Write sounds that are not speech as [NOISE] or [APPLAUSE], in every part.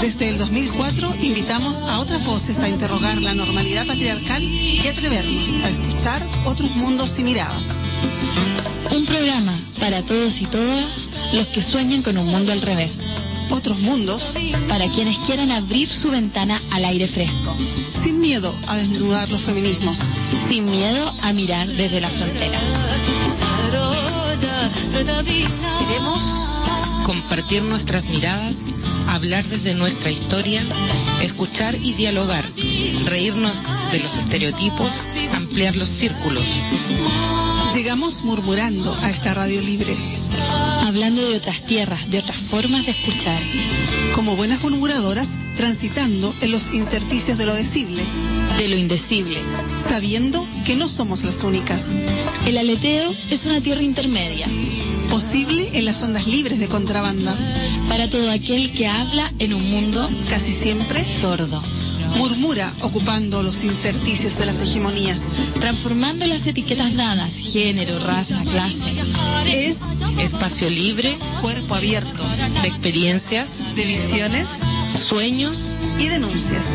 Desde el 2004 invitamos a otras voces a interrogar la normalidad patriarcal y atrevernos a escuchar otros mundos y miradas. Un programa para todos y todas los que sueñan con un mundo al revés. Otros mundos Para quienes quieran abrir su ventana al aire fresco. sin miedo a desnudar los feminismos. Sin miedo a mirar desde las fronteras. Queremos compartir nuestras miradas, hablar desde nuestra historia, escuchar y dialogar, reírnos de los estereotipos, ampliar los círculos. Llegamos murmurando a esta radio libre. Hablando de otras tierras, de otras formas de escuchar. Como buenas murmuradoras, transitando en los intersticios de lo decible, De lo indecible. sabiendo que no somos las únicas. El aleteo es una tierra intermedia. Posible en las ondas libres de contrabanda. Para todo aquel que habla en un mundo Casi siempre sordo. murmura ocupando los intersticios de las hegemonías. Transformando las etiquetas dadas, género, raza, clase. Es Espacio libre cuerpo abierto de experiencias, de visiones sueños y denuncias.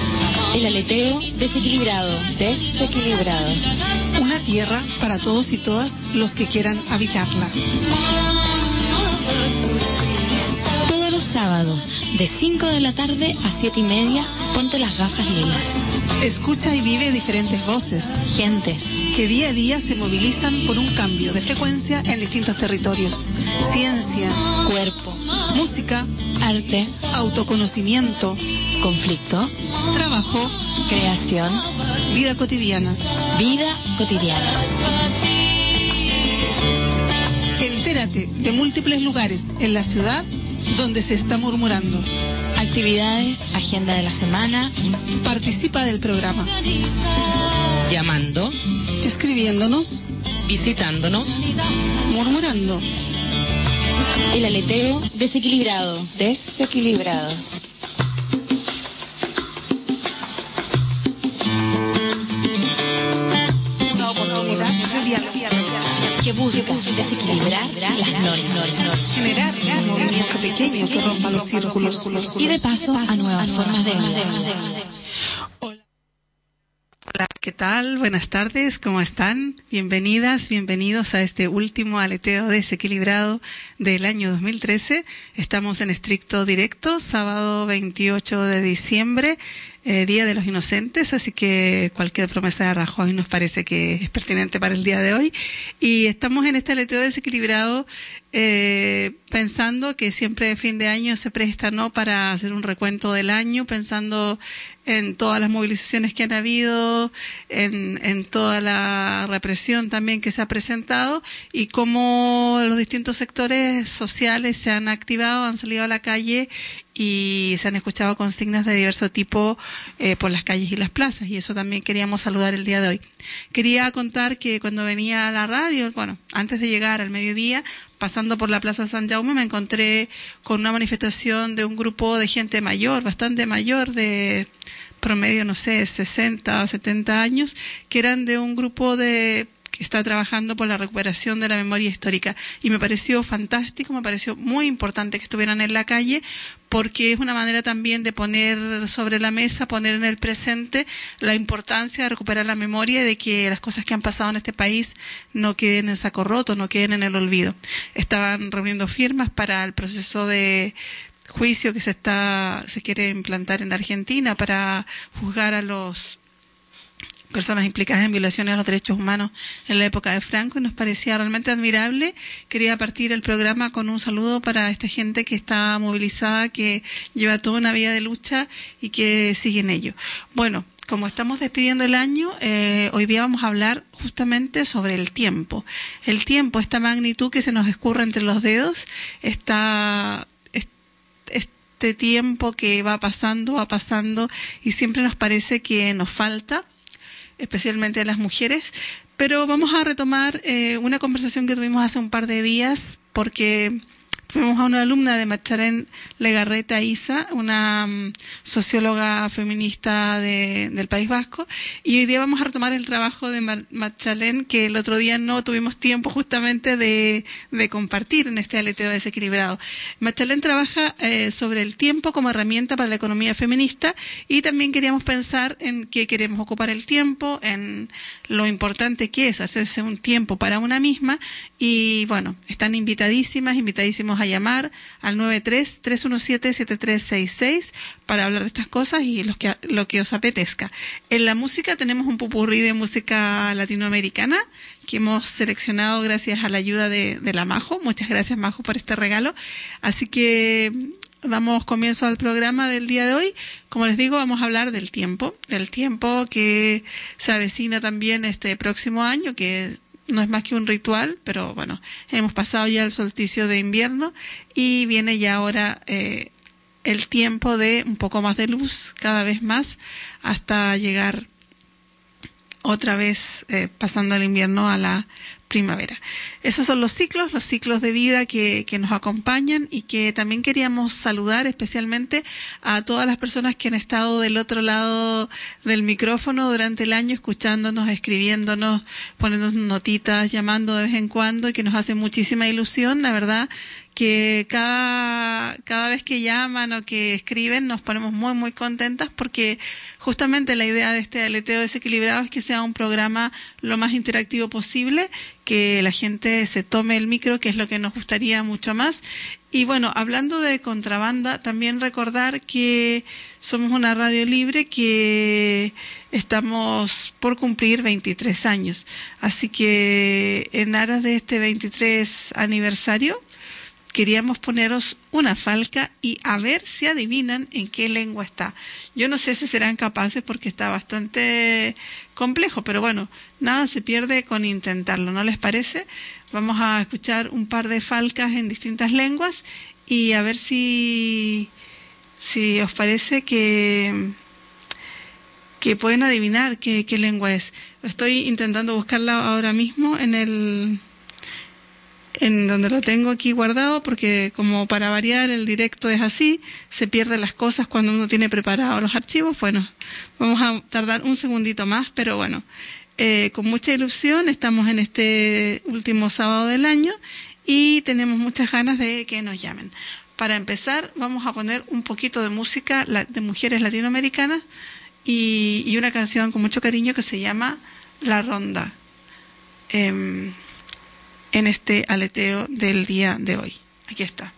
El aleteo desequilibrado, desequilibrado. una tierra para todos y todas los que quieran habitarla. Todos los sábados, de 5 de la tarde a 7 y media, ponte las gafas lilas. Escucha y vive diferentes voces Gentes, que día a día se movilizan por un cambio de frecuencia en distintos territorios. Ciencia, cuerpo, música, arte, autoconocimiento, conflicto, trabajo, creación, vida cotidiana. vida cotidiana. Entérate de múltiples lugares en la ciudad donde se está murmurando. Actividades, agenda de la semana, Participa del programa, llamando, escribiéndonos, visitándonos, murmurando. el aleteo desequilibrado, desequilibrado. Busca desequilibrar las normas Generar un movimiento pequeño que rompa los círculos. y de paso a nuevas formas de vida. Hola, ¿qué tal? Buenas tardes, ¿cómo están? Bienvenidas, bienvenidos a este último aleteo desequilibrado del año 2013. Estamos en estricto directo, sábado 28 de diciembre, eh, Día de los Inocentes, así que cualquier promesa de Rajoy nos parece que es pertinente para el día de hoy. Y estamos en este aleteo desequilibrado eh, pensando que siempre fin de año se presta no para hacer un recuento del año, pensando en todas las movilizaciones que han habido, en, en toda la represión también que se ha presentado y cómo los distintos sectores sociales se han activado, han salido a la calle y se han escuchado consignas de diverso tipo eh, por las calles y las plazas y eso también queríamos saludar el día de hoy. Quería contar que cuando venía a la radio, bueno, antes de llegar al mediodía, pasando por la Plaza San Jaume me encontré con una manifestación de un grupo de gente mayor, bastante mayor, de promedio, no sé, 60 o 70 años, que eran de un grupo de está trabajando por la recuperación de la memoria histórica. Y me pareció fantástico, me pareció muy importante que estuvieran en la calle, porque es una manera también de poner sobre la mesa, poner en el presente la importancia de recuperar la memoria y de que las cosas que han pasado en este país no queden en saco roto, no queden en el olvido. Estaban reuniendo firmas para el proceso de juicio que se está se quiere implantar en Argentina para juzgar a los personas implicadas en violaciones a los derechos humanos en la época de Franco y nos parecía realmente admirable. Quería partir el programa con un saludo para esta gente que está movilizada, que lleva toda una vida de lucha y que sigue en ello. Bueno, como estamos despidiendo el año, eh, hoy día vamos a hablar justamente sobre el tiempo. El tiempo, esta magnitud que se nos escurre entre los dedos, esta, este tiempo que va pasando, va pasando y siempre nos parece que nos falta especialmente a las mujeres. Pero vamos a retomar eh, una conversación que tuvimos hace un par de días porque Fuimos a una alumna de Macharén Legarreta Isa, una mm, socióloga feminista de, del País Vasco, y hoy día vamos a retomar el trabajo de Machalén, que el otro día no tuvimos tiempo justamente de, de compartir en este aleteo desequilibrado. Machalén trabaja eh, sobre el tiempo como herramienta para la economía feminista y también queríamos pensar en qué queremos ocupar el tiempo, en lo importante que es hacerse un tiempo para una misma, y bueno, están invitadísimas, invitadísimos a llamar al 93-317-7366 para hablar de estas cosas y lo que, lo que os apetezca. En la música tenemos un pupurrí de música latinoamericana que hemos seleccionado gracias a la ayuda de, de la Majo. Muchas gracias Majo por este regalo. Así que damos comienzo al programa del día de hoy. Como les digo, vamos a hablar del tiempo, del tiempo que se avecina también este próximo año, que no es más que un ritual, pero bueno, hemos pasado ya el solsticio de invierno y viene ya ahora eh, el tiempo de un poco más de luz, cada vez más, hasta llegar otra vez eh, pasando el invierno a la primavera. Esos son los ciclos, los ciclos de vida que, que nos acompañan y que también queríamos saludar especialmente a todas las personas que han estado del otro lado del micrófono durante el año, escuchándonos, escribiéndonos, poniéndonos notitas, llamando de vez en cuando y que nos hace muchísima ilusión, la verdad que cada, cada vez que llaman o que escriben nos ponemos muy, muy contentas porque justamente la idea de este aleteo desequilibrado es que sea un programa lo más interactivo posible, que la gente se tome el micro, que es lo que nos gustaría mucho más. Y bueno, hablando de contrabanda, también recordar que somos una radio libre que estamos por cumplir 23 años. Así que en aras de este 23 aniversario, queríamos poneros una falca y a ver si adivinan en qué lengua está. Yo no sé si serán capaces porque está bastante complejo, pero bueno, nada se pierde con intentarlo, ¿no les parece? Vamos a escuchar un par de falcas en distintas lenguas y a ver si, si os parece que, que pueden adivinar qué, qué lengua es. Estoy intentando buscarla ahora mismo en el en donde lo tengo aquí guardado, porque como para variar el directo es así, se pierden las cosas cuando uno tiene preparados los archivos. Bueno, vamos a tardar un segundito más, pero bueno, eh, con mucha ilusión estamos en este último sábado del año y tenemos muchas ganas de que nos llamen. Para empezar, vamos a poner un poquito de música de mujeres latinoamericanas y, una canción con mucho cariño que se llama La Ronda. Eh, en este aleteo del día de hoy. Aquí está.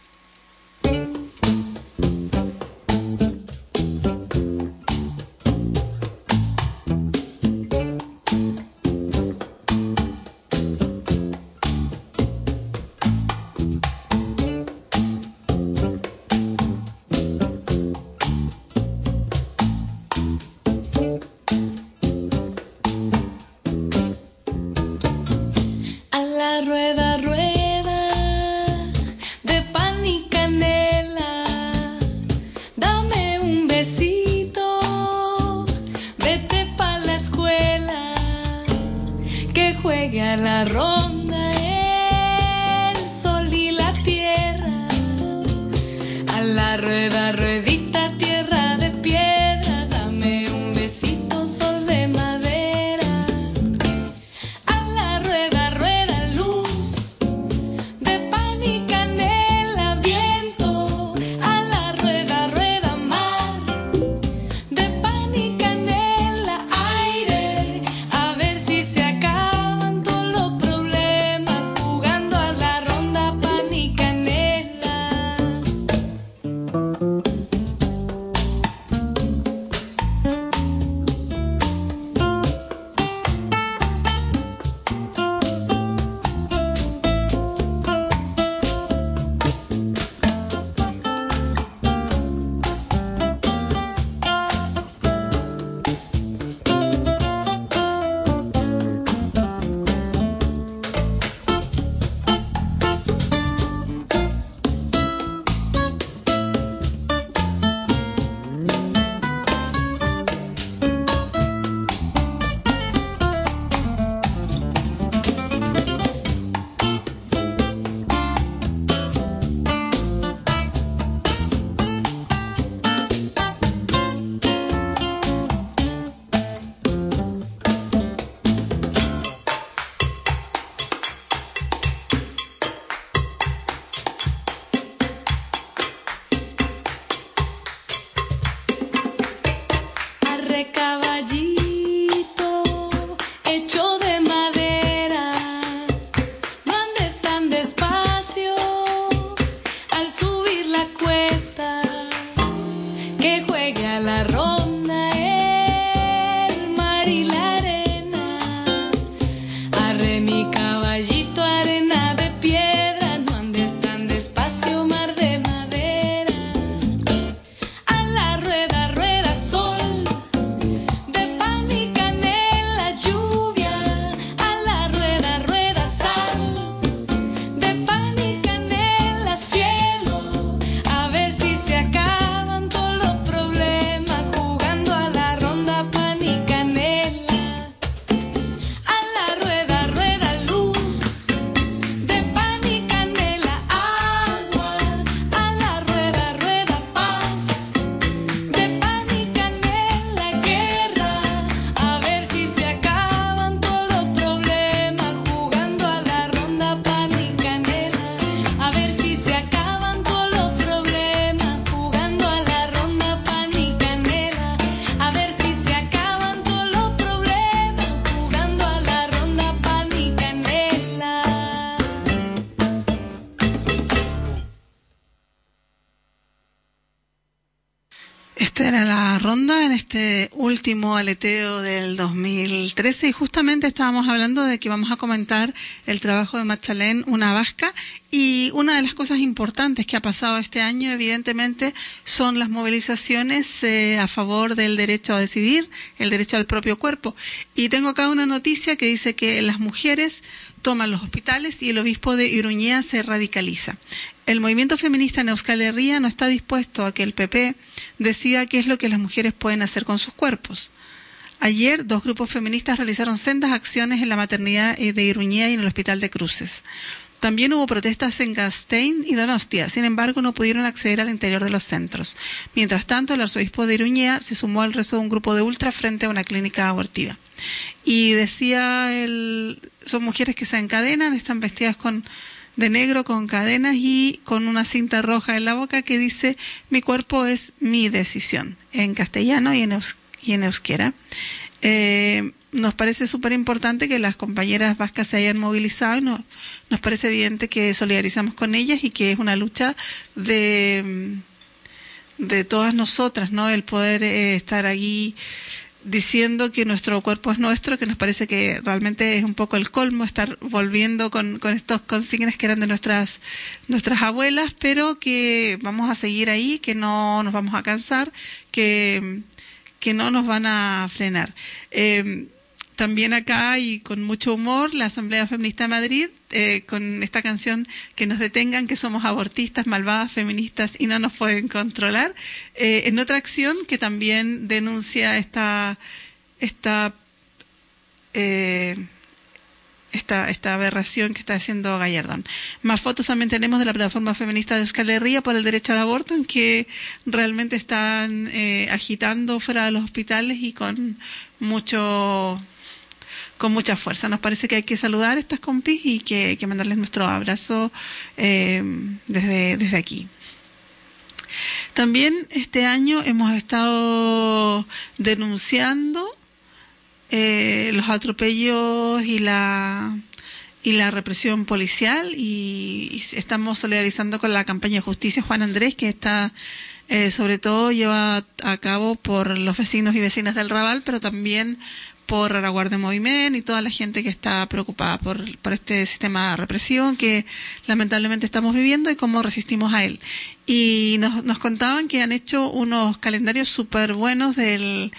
2013 y justamente estábamos hablando de que vamos a comentar el trabajo de Machalén, una vasca, y una de las cosas importantes que ha pasado este año, evidentemente, son las movilizaciones eh, a favor del derecho a decidir, el derecho al propio cuerpo. Y tengo acá una noticia que dice que las mujeres toman los hospitales y el obispo de Iruñea se radicaliza. El movimiento feminista en Euskal Herria no está dispuesto a que el PP decida qué es lo que las mujeres pueden hacer con sus cuerpos. Ayer, dos grupos feministas realizaron sendas acciones en la maternidad eh, de Iruñea y en el Hospital de Cruces. También hubo protestas en Gastein y Donostia, sin embargo no pudieron acceder al interior de los centros. Mientras tanto, el arzobispo de Iruñea se sumó al resto de un grupo de ultra frente a una clínica abortiva. Y decía, el, son mujeres que se encadenan, están vestidas con de negro con cadenas y con una cinta roja en la boca que dice mi cuerpo es mi decisión en castellano y en, y en euskera. Eh, nos parece súper importante que las compañeras vascas se hayan movilizado y nos parece evidente que solidarizamos con ellas y que es una lucha de, de todas nosotras, ¿no? El poder eh, estar allí diciendo que nuestro cuerpo es nuestro, que nos parece que realmente es un poco el colmo estar volviendo con, con estos consignas que eran de nuestras, nuestras abuelas, pero que vamos a seguir ahí, que no nos vamos a cansar, que, que no nos van a frenar. Eh, también acá y con mucho humor la Asamblea Feminista de Madrid eh, con esta canción que nos detengan que somos abortistas, malvadas, feministas y no nos pueden controlar. Eh, en otra acción que también denuncia esta esta eh, esta, esta aberración que está haciendo Gallardón. Más fotos también tenemos de la plataforma feminista de Euskal Herria por el derecho al aborto, en que realmente están agitando fuera de los hospitales y con mucho con mucha fuerza. Nos parece que hay que saludar a estas compis y que, que mandarles nuestro abrazo eh, desde, desde aquí. También este año hemos estado denunciando eh, los atropellos y la y la represión policial y, estamos solidarizando con la campaña de justicia Juan Andrés que está eh, sobre todo lleva a cabo por los vecinos y vecinas del Raval pero también por la Guardia Movimiento y toda la gente que está preocupada por, por este sistema de represión que lamentablemente estamos viviendo y cómo resistimos a él. Y nos, nos contaban que han hecho unos calendarios súper buenos del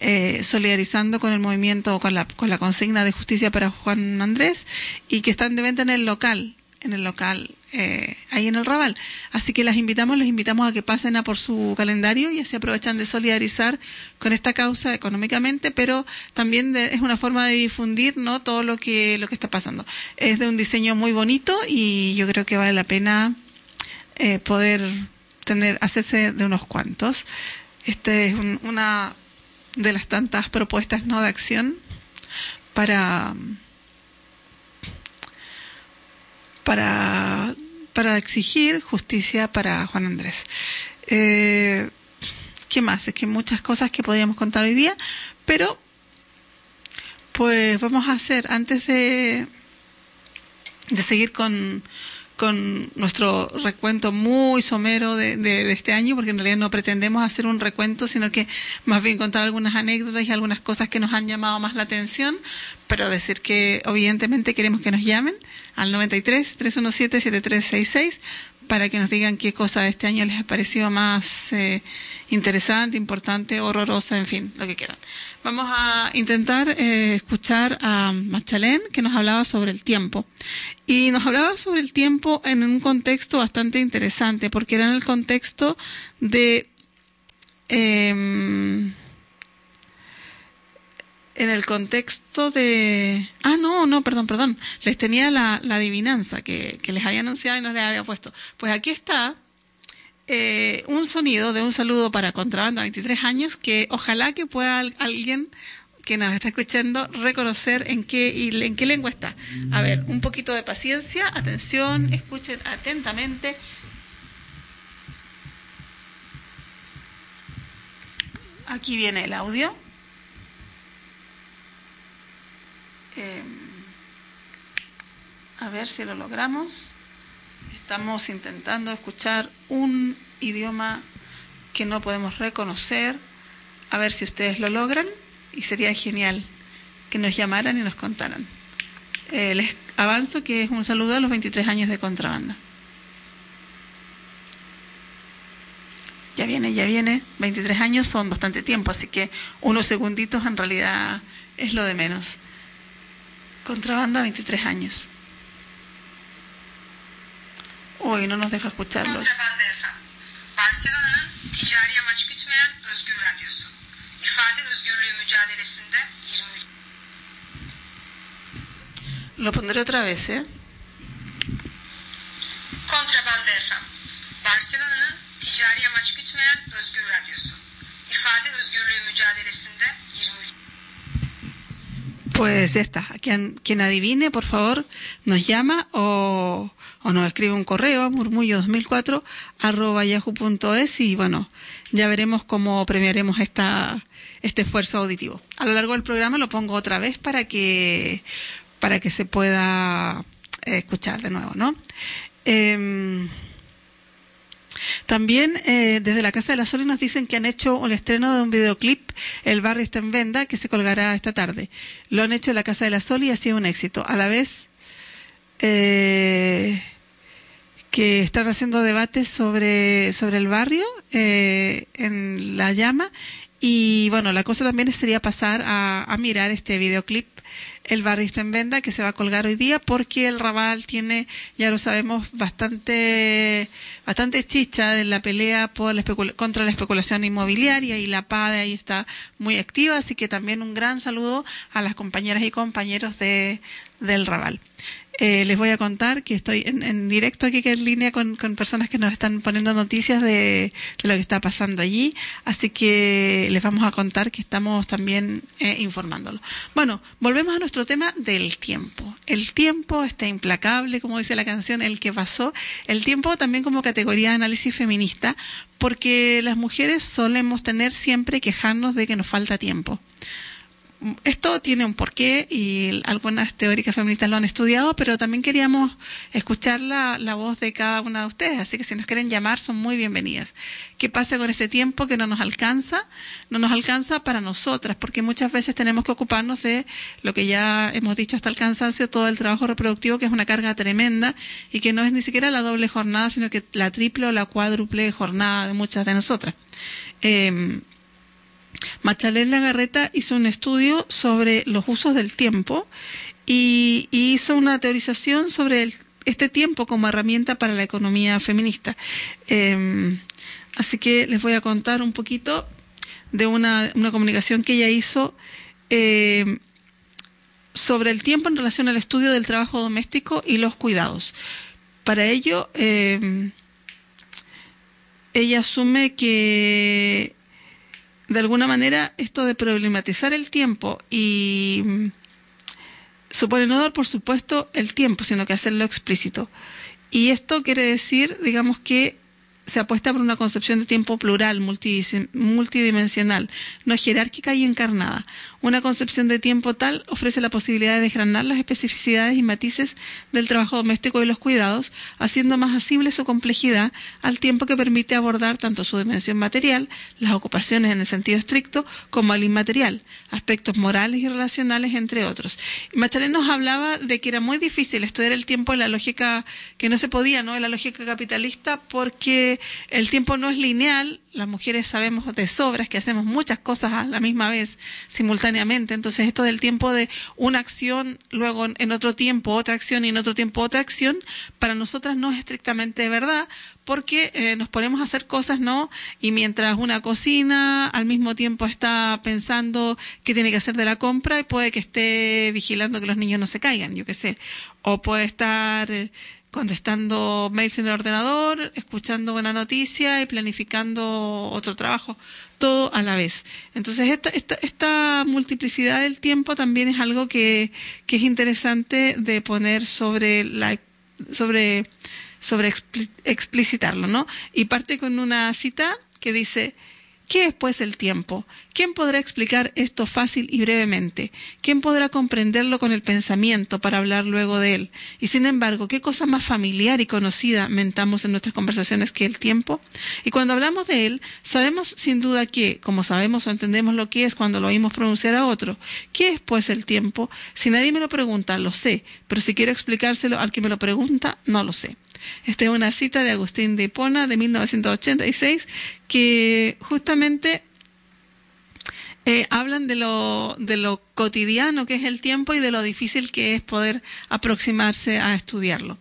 eh, solidarizando con el movimiento, con la, con la consigna de justicia para Juan Andrés y que están de venta en el local, en el local eh, ahí en el Raval. Así que las invitamos, los invitamos a que pasen a por su calendario y así aprovechan de solidarizar con esta causa económicamente, pero también es una forma de difundir no todo lo que lo que está pasando. Es de un diseño muy bonito y yo creo que vale la pena eh, poder tener hacerse de unos cuantos. Este es una de las tantas propuestas no de acción para para, exigir justicia para Juan Andrés. Eh, ¿Qué más? Es que muchas cosas que podríamos contar hoy día, pero pues vamos a hacer, antes de, de seguir con, con nuestro recuento muy somero de, de, este año, porque en realidad no pretendemos hacer un recuento, sino que más bien contar algunas anécdotas y algunas cosas que nos han llamado más la atención, pero decir que evidentemente queremos que nos llamen al 93 317 7366 para que nos digan qué cosa de este año les ha parecido más eh, interesante, importante, horrorosa, en fin, lo que quieran. Vamos a intentar eh, escuchar a Machalén, que nos hablaba sobre el tiempo. Y nos hablaba sobre el tiempo en un contexto bastante interesante, porque era en el contexto de... Eh, en el contexto de... Ah, no, no, perdón, perdón. Les tenía la, la adivinanza que, que, les había anunciado y no les había puesto. Pues aquí está eh, un sonido de un saludo para Contrabanda 23 años que ojalá que pueda alguien que nos está escuchando reconocer en qué en qué lengua está. A ver, un poquito de paciencia, atención, escuchen atentamente. Aquí viene el audio. Eh, a ver si lo logramos. Estamos intentando escuchar un idioma que no podemos reconocer. A ver si ustedes lo logran y sería genial que nos llamaran y nos contaran. Eh, les avanzo que es un saludo a los 23 años de contrabanda. Ya viene, ya viene. 23 años son bastante tiempo, así que unos segunditos en realidad es lo de menos. Contrabanda 23 años. Uy, no nos deja escucharlo. Kontrabanda FM. Barcelona'nın ticari amaç gütmeyen özgür radyosu. İfade özgürlüğü mücadelesinde 23. Lo pondré otra vez, ¿eh? Kontrabanda FM. Barcelona'nın ticari amaç gütmeyen özgür radyosu. İfade özgürlüğü mücadelesinde 23. Pues ya está. Quien, quien adivine, por favor, nos llama o, o nos escribe un correo a murmullo2004 arroba yahoo.es y bueno, ya veremos cómo premiaremos esta, este esfuerzo auditivo. A lo largo del programa lo pongo otra vez para que, para que se pueda eh, escuchar de nuevo, ¿no? Eh, también eh, desde la Casa de la Sol nos dicen que han hecho el estreno de un videoclip, El barrio está en venda, que se colgará esta tarde. Lo han hecho en la Casa de la Sol y ha sido un éxito. A la vez eh, que están haciendo debates sobre, sobre el barrio eh, en La Llama y bueno, la cosa también sería pasar a, a mirar este videoclip el barrio está en venda que se va a colgar hoy día porque el Raval tiene, ya lo sabemos, bastante, bastante chicha en la pelea por la contra la especulación inmobiliaria y la PADE ahí está muy activa, así que también un gran saludo a las compañeras y compañeros de, del Raval. Eh, les voy a contar que estoy en, directo aquí que en línea con, con, personas que nos están poniendo noticias de, de, lo que está pasando allí, así que les vamos a contar que estamos también eh, informándolo. Bueno, volvemos a nuestro tema del tiempo. El tiempo está implacable, como dice la canción, el que pasó. El tiempo también como categoría de análisis feminista, porque las mujeres solemos tener siempre quejarnos de que nos falta tiempo esto tiene un porqué y algunas teóricas feministas lo han estudiado, pero también queríamos escuchar la, la, voz de cada una de ustedes, así que si nos quieren llamar son muy bienvenidas. ¿Qué pasa con este tiempo que no nos alcanza? No nos alcanza para nosotras, porque muchas veces tenemos que ocuparnos de lo que ya hemos dicho hasta el cansancio, todo el trabajo reproductivo, que es una carga tremenda y que no es ni siquiera la doble jornada, sino que la triple o la cuádruple jornada de muchas de nosotras. Eh, Machalén Lagarreta hizo un estudio sobre los usos del tiempo y, hizo una teorización sobre este tiempo como herramienta para la economía feminista. Eh, así que les voy a contar un poquito de una, comunicación que ella hizo eh, sobre el tiempo en relación al estudio del trabajo doméstico y los cuidados. Para ello, eh, ella asume que de alguna manera esto de problematizar el tiempo y supone no dar por supuesto el tiempo, sino que hacerlo explícito. Y esto quiere decir, digamos que se apuesta por una concepción de tiempo plural, multidimensional, no jerárquica y encarnada. Una concepción de tiempo tal ofrece la posibilidad de desgranar las especificidades y matices del trabajo doméstico y los cuidados, haciendo más asible su complejidad al tiempo que permite abordar tanto su dimensión material, las ocupaciones en el sentido estricto, como al inmaterial, aspectos morales y relacionales, entre otros. Machalén nos hablaba de que era muy difícil estudiar el tiempo en la lógica que no se podía, ¿no? En la lógica capitalista, porque el tiempo no es lineal, las mujeres sabemos de sobras que hacemos muchas cosas a la misma vez, simultáneamente. Entonces, esto del tiempo de una acción, luego en otro tiempo otra acción y en otro tiempo otra acción, para nosotras no es estrictamente verdad, porque eh, nos ponemos a hacer cosas, ¿no? Y mientras una cocina, al mismo tiempo está pensando qué tiene que hacer de la compra y puede que esté vigilando que los niños no se caigan, yo qué sé. O puede estar contestando mails en el ordenador, escuchando buena noticia y planificando otro trabajo, todo a la vez. Entonces, esta, esta, esta multiplicidad del tiempo también es algo que, que es interesante de poner sobre la, sobre, sobre explicitarlo, ¿no? Y parte con una cita que dice, ¿Qué es pues el tiempo? ¿Quién podrá explicar esto fácil y brevemente? ¿Quién podrá comprenderlo con el pensamiento para hablar luego de él? Y sin embargo, ¿qué cosa más familiar y conocida mentamos en nuestras conversaciones que el tiempo? Y cuando hablamos de él, sabemos sin duda que, como sabemos o entendemos lo que es cuando lo oímos pronunciar a otro, ¿qué es pues el tiempo? Si nadie me lo pregunta, lo sé, pero si quiero explicárselo al que me lo pregunta, no lo sé. Esta es una cita de Agustín de Hipona de 1986 que justamente eh, hablan de lo, de lo cotidiano que es el tiempo y de lo difícil que es poder aproximarse a estudiarlo.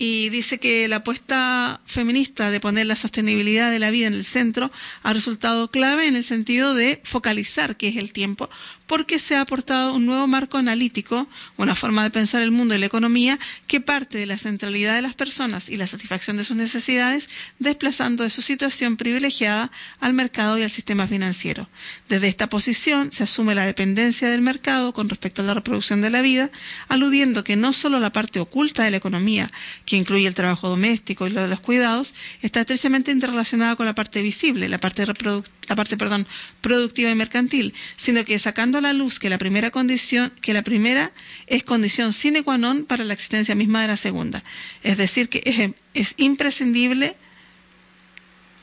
Y dice que la apuesta feminista de poner la sostenibilidad de la vida en el centro ha resultado clave en el sentido de focalizar qué es el tiempo, porque se ha aportado un nuevo marco analítico, una forma de pensar el mundo y la economía que parte de la centralidad de las personas y la satisfacción de sus necesidades, desplazando de su situación privilegiada al mercado y al sistema financiero. Desde esta posición se asume la dependencia del mercado con respecto a la reproducción de la vida, aludiendo que no solo la parte oculta de la economía, que incluye el trabajo doméstico y lo de los cuidados, está estrechamente interrelacionada con la parte visible, la parte productiva y mercantil, sino que sacando a la luz que la primera condición, que la primera es condición sine qua non para la existencia misma de la segunda. Es decir, que es, es imprescindible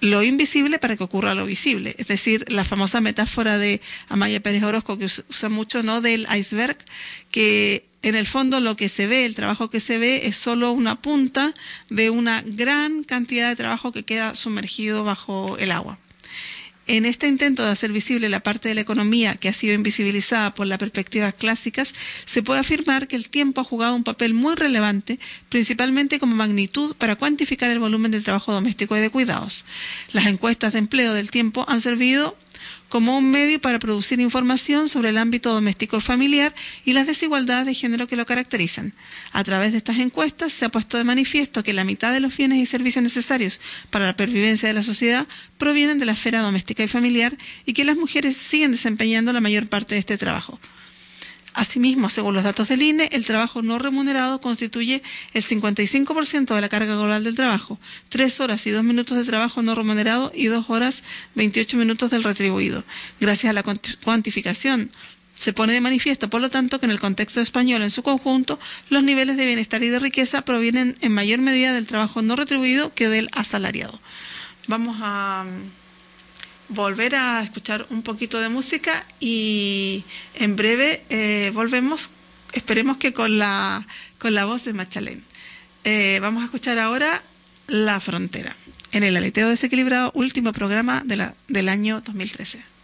lo invisible para que ocurra lo visible. Es decir, la famosa metáfora de Amaya Pérez Orozco que usa mucho, ¿no? Del iceberg, que en el fondo lo que se ve, el trabajo que se ve es solo una punta de una gran cantidad de trabajo que queda sumergido bajo el agua. En este intento de hacer visible la parte de la economía que ha sido invisibilizada por las perspectivas clásicas, se puede afirmar que el tiempo ha jugado un papel muy relevante, principalmente como magnitud para cuantificar el volumen de trabajo doméstico y de cuidados. Las encuestas de empleo del tiempo han servido como un medio para producir información sobre el ámbito doméstico familiar y las desigualdades de género que lo caracterizan. A través de estas encuestas se ha puesto de manifiesto que la mitad de los bienes y servicios necesarios para la pervivencia de la sociedad provienen de la esfera doméstica y familiar y que las mujeres siguen desempeñando la mayor parte de este trabajo. Asimismo, según los datos del INE, el trabajo no remunerado constituye el 55% de la carga global del trabajo, tres horas y dos minutos de trabajo no remunerado y dos horas 28 minutos del retribuido. Gracias a la cuantificación se pone de manifiesto, por lo tanto, que en el contexto español en su conjunto, los niveles de bienestar y de riqueza provienen en mayor medida del trabajo no retribuido que del asalariado. Vamos a volver a escuchar un poquito de música y en breve eh, volvemos, esperemos que con la, con la voz de Machalén. Eh, vamos a escuchar ahora La Frontera, en el aleteo desequilibrado, último programa de la, del año 2013.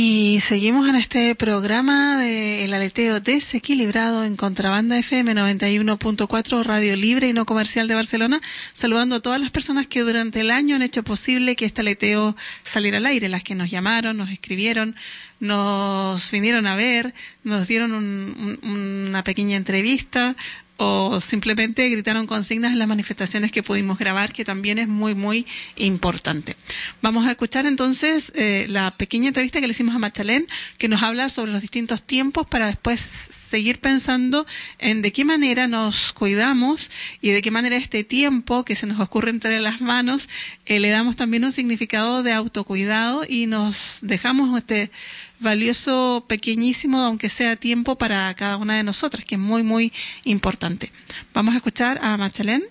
Y seguimos en este programa de El Aleteo Desequilibrado en Contrabanda FM 91.4, Radio Libre y No Comercial de Barcelona, saludando a todas las personas que durante el año han hecho posible que este aleteo saliera al aire, las que nos llamaron, nos escribieron, nos vinieron a ver, nos dieron un- un- una pequeña entrevista, o simplemente gritaron consignas en las manifestaciones que pudimos grabar, que también es muy, muy importante. Vamos a escuchar entonces eh, la pequeña entrevista que le hicimos a Machalén, que nos habla sobre los distintos tiempos para después seguir pensando en de qué manera nos cuidamos y de qué manera este tiempo que se nos ocurre entre las manos eh, le damos también un significado de autocuidado y nos dejamos este valioso, pequeñísimo, aunque sea tiempo para cada una de nosotras, que es muy, muy importante. Vamos a escuchar a Machalén.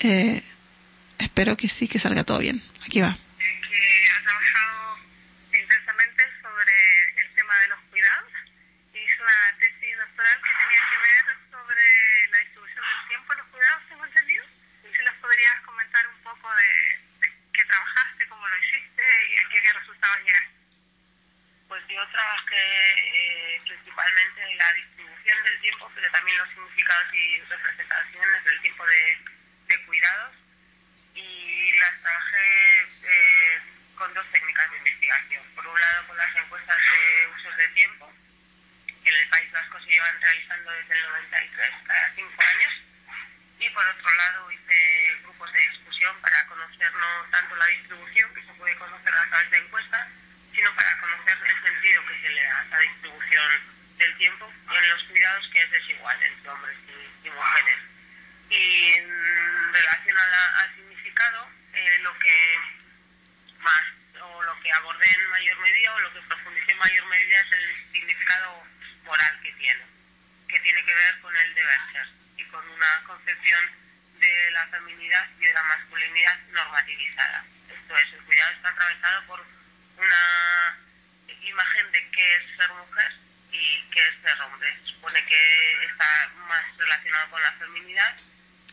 Eh, espero que sí, que salga todo bien. Aquí va. que ha trabajado intensamente sobre el tema de los cuidados. Una tesis doctoral que tenía que ver sobre la distribución del tiempo los cuidados, tengo entendido. Si nos podrías comentar un poco de, de qué trabajaste, cómo lo hiciste y a qué resultados llegaste. Pues yo trabajé eh, principalmente en la distribución del tiempo, pero también los significados y representaciones del tiempo de, cuidados. Y las trabajé eh, con dos técnicas de investigación. Por un lado, con las encuestas de usos de tiempo, que en el País Vasco se llevan realizando desde el 93, cada cinco años. Y por otro lado, hice grupos de discusión para conocer no tanto la distribución, que se puede conocer a través de encuestas, sino para conocer el sentido que se le da a esa distribución del tiempo en los cuidados que es desigual entre hombres y, mujeres. Y en relación a la- al significado, eh, lo que más o lo que abordé en mayor medida o lo que profundicé en mayor medida es el significado moral que tiene, que tiene que ver con el deber ser y con una concepción de la feminidad y de la masculinidad normativizada. Esto es, el cuidado está atravesado por una imagen de qué es ser mujer y qué es ser hombre. Supone que está más relacionado con la feminidad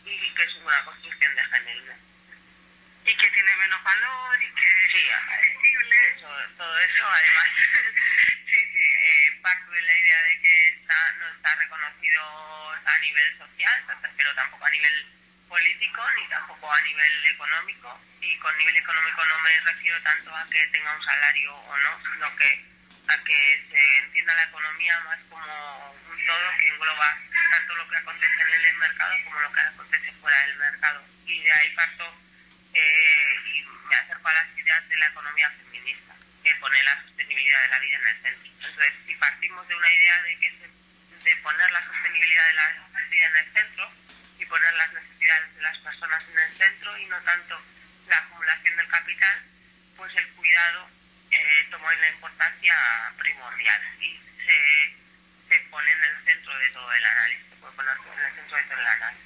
y que es una construcción de género. Y que tiene menos valor y que Sí, es accesible. todo, todo eso, además, [LAUGHS] sí, sí, eh, parte de la idea de que está, no está reconocido a nivel social, pero tampoco a nivel político ni tampoco a nivel económico. Y con nivel económico no me refiero tanto a que tenga un salario o no, sino que a que se entienda la economía más como un todo que engloba tanto lo que acontece en el mercado como lo que acontece fuera del mercado. Y de ahí parto eh, y me acerco a las ideas de la economía feminista. la vida en el centro. Entonces, si partimos de una idea de que de poner la sostenibilidad de la vida en el centro poner las necesidades de las personas en el centro y no tanto la acumulación del capital, pues el cuidado eh, tomó una importancia primordial y se, se pone en el centro de todo el análisis, se puede poner en el centro de todo el análisis.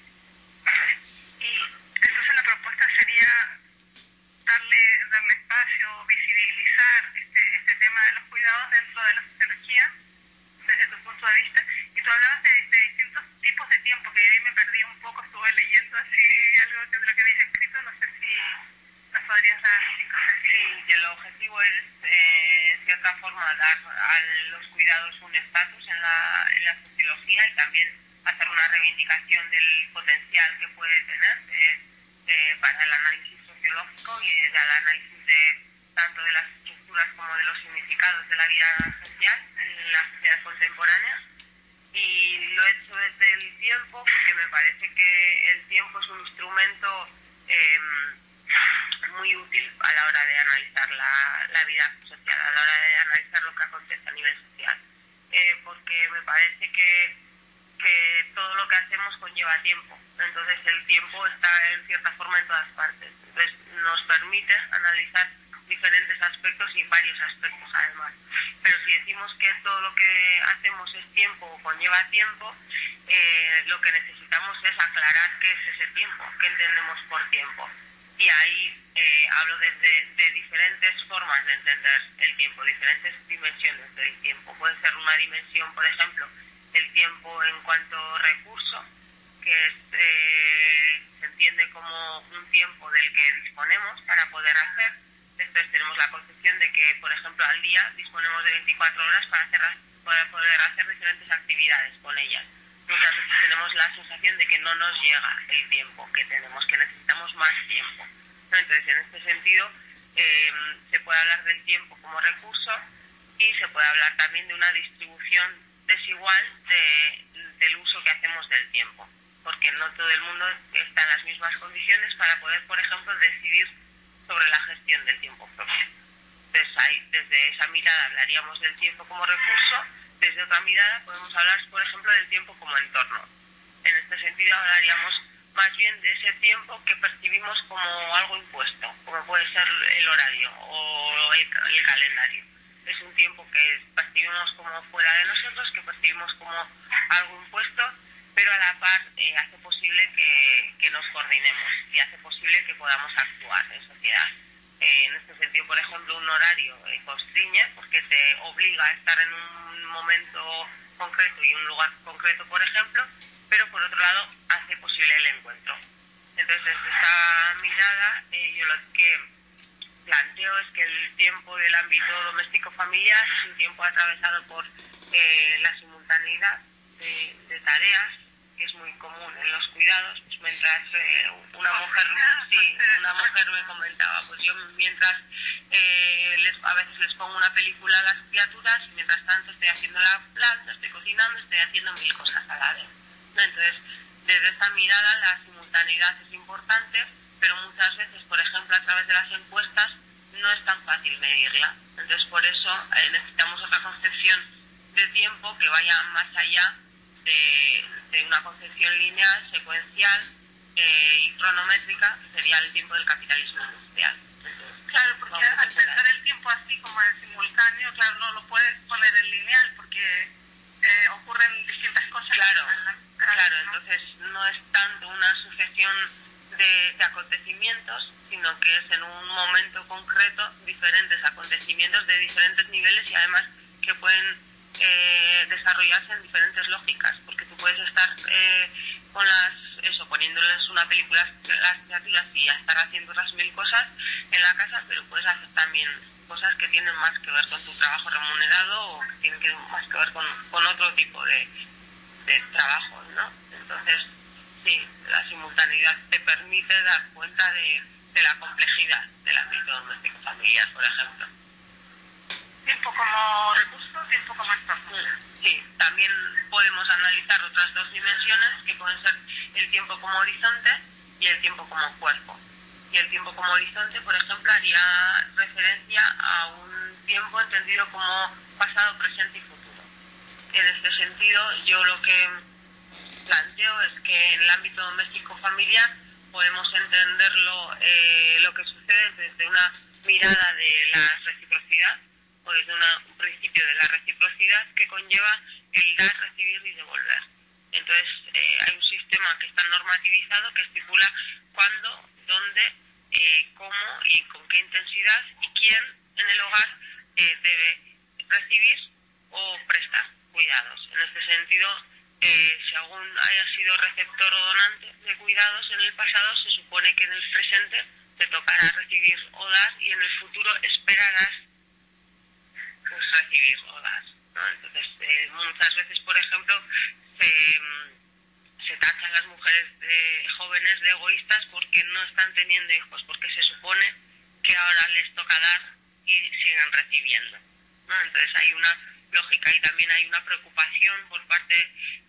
Y entonces la propuesta sería darle, darle espacio, visibilizar este, este tema de los cuidados dentro de la sociología, desde tu punto de vista. Y tú hablabas de, de distintos tipos de tiempo, que ahí me perdí un poco, estuve leyendo así algo de lo que habías escrito, no sé si nos podrías dar cinco Sí, y el objetivo es, eh, en cierta forma, dar a los cuidados un estatus en la, sociología y también hacer una reivindicación del potencial que puede tener eh, eh, para el análisis sociológico y el análisis de tanto de las estructuras como de los significados de la vida social en la sociedad contemporánea. Y lo he hecho desde el tiempo porque me parece que el tiempo es un instrumento eh, muy útil a la hora de analizar la, la, vida social, a la hora de analizar lo que acontece a nivel social. Eh, porque me parece que, que todo lo que hacemos conlleva tiempo. Entonces el tiempo está en cierta forma en todas partes. Entonces nos permite analizar diferentes aspectos y varios aspectos además. Pero si decimos que todo lo que hacemos es tiempo o conlleva tiempo, eh, lo que necesitamos es aclarar qué es ese tiempo, qué entendemos por tiempo. Y ahí eh, hablo desde de diferentes formas de entender el tiempo, diferentes dimensiones del tiempo. Puede ser una dimensión, por ejemplo, el tiempo en cuanto recurso, que eh, se entiende como un tiempo del que disponemos para poder hacer. Después tenemos la concepción de que, por ejemplo, al día disponemos de 24 horas para, hacer, para poder hacer diferentes actividades con ellas. Muchas veces tenemos la sensación de que no nos llega el tiempo que tenemos, que necesitamos más tiempo. Entonces, en este sentido, eh, se puede hablar del tiempo como recurso y se puede hablar también de una distribución desigual de, del uso que hacemos del tiempo, porque no todo el mundo está en las mismas condiciones para poder, por ejemplo, decidir sobre la gestión del tiempo propio. Entonces, desde esa mirada hablaríamos del tiempo como recurso, desde otra mirada podemos hablar, por ejemplo, del tiempo como entorno. En este sentido hablaríamos más bien de ese tiempo que percibimos como algo impuesto, como puede ser el horario o el, calendario. Es un tiempo que percibimos como fuera de nosotros, que percibimos como algo impuesto, pero a la par eh, hace posible que, nos coordinemos y hace posible que podamos actuar en sociedad. Eh, en este sentido, por ejemplo, un horario eh, constriñe porque te obliga a estar en un momento concreto y un lugar concreto, por ejemplo, pero por otro lado hace posible el encuentro. Entonces, desde esta mirada, eh, yo lo que planteo es que el tiempo del ámbito doméstico familiar es un tiempo atravesado por eh, la simultaneidad de, tareas, es muy común en los cuidados, pues mientras eh, una mujer, sí, una mujer me comentaba, pues yo mientras eh, les, a veces les pongo una película a las criaturas y mientras tanto estoy haciendo la planta, estoy cocinando, estoy haciendo mil cosas a la vez. Entonces, desde esta mirada la simultaneidad es importante, pero muchas veces, por ejemplo, a través de las encuestas, no es tan fácil medirla. Entonces, por eso eh, necesitamos otra concepción de tiempo que vaya más allá de, de una concepción lineal, secuencial eh, y cronométrica, sería el tiempo del capitalismo industrial. Entonces, claro, porque al pensar el tiempo así como en simultáneo, claro, no lo puedes poner en lineal porque eh, ocurren distintas cosas. Claro, claro, entonces no es tanto una sucesión de, de, acontecimientos, sino que es en un momento concreto diferentes acontecimientos de diferentes niveles y además que pueden eh, desarrollarse en diferentes lógicas, porque puedes estar eh, con las, eso, poniéndoles una película a las criaturas y estar haciendo otras mil cosas en la casa, pero puedes hacer también cosas que tienen más que ver con tu trabajo remunerado o que tienen que más que ver con, con otro tipo de, de trabajo, ¿no? Entonces, sí, la simultaneidad te permite dar cuenta de, de la complejidad del ámbito doméstico familiar, por ejemplo. Tiempo como recurso, tiempo como entorno. Sí, también podemos analizar otras dos dimensiones que pueden ser el tiempo como horizonte y el tiempo como cuerpo. Y el tiempo como horizonte, por ejemplo, haría referencia a un tiempo entendido como pasado, presente y futuro. En este sentido, yo lo que planteo es que en el ámbito doméstico familiar podemos entenderlo eh, lo que sucede desde una mirada de la reciprocidad o desde un principio de la reciprocidad que conlleva el dar, recibir y devolver. Entonces, eh, hay un sistema que está normativizado que estipula cuándo, dónde, eh, cómo y con qué intensidad y quién en el hogar eh, debe recibir o prestar cuidados. En este sentido, si aún haya sido receptor o donante de cuidados en el pasado, se supone que en el presente te tocará recibir o dar y en el futuro esperarás pues, recibir o dar. Entonces, muchas veces, por ejemplo, se, mm, se tacha a las mujeres de, jóvenes de egoístas porque no están teniendo hijos, porque se supone que ahora les toca dar y siguen recibiendo. ¿no? Entonces hay una lógica y también hay una preocupación por parte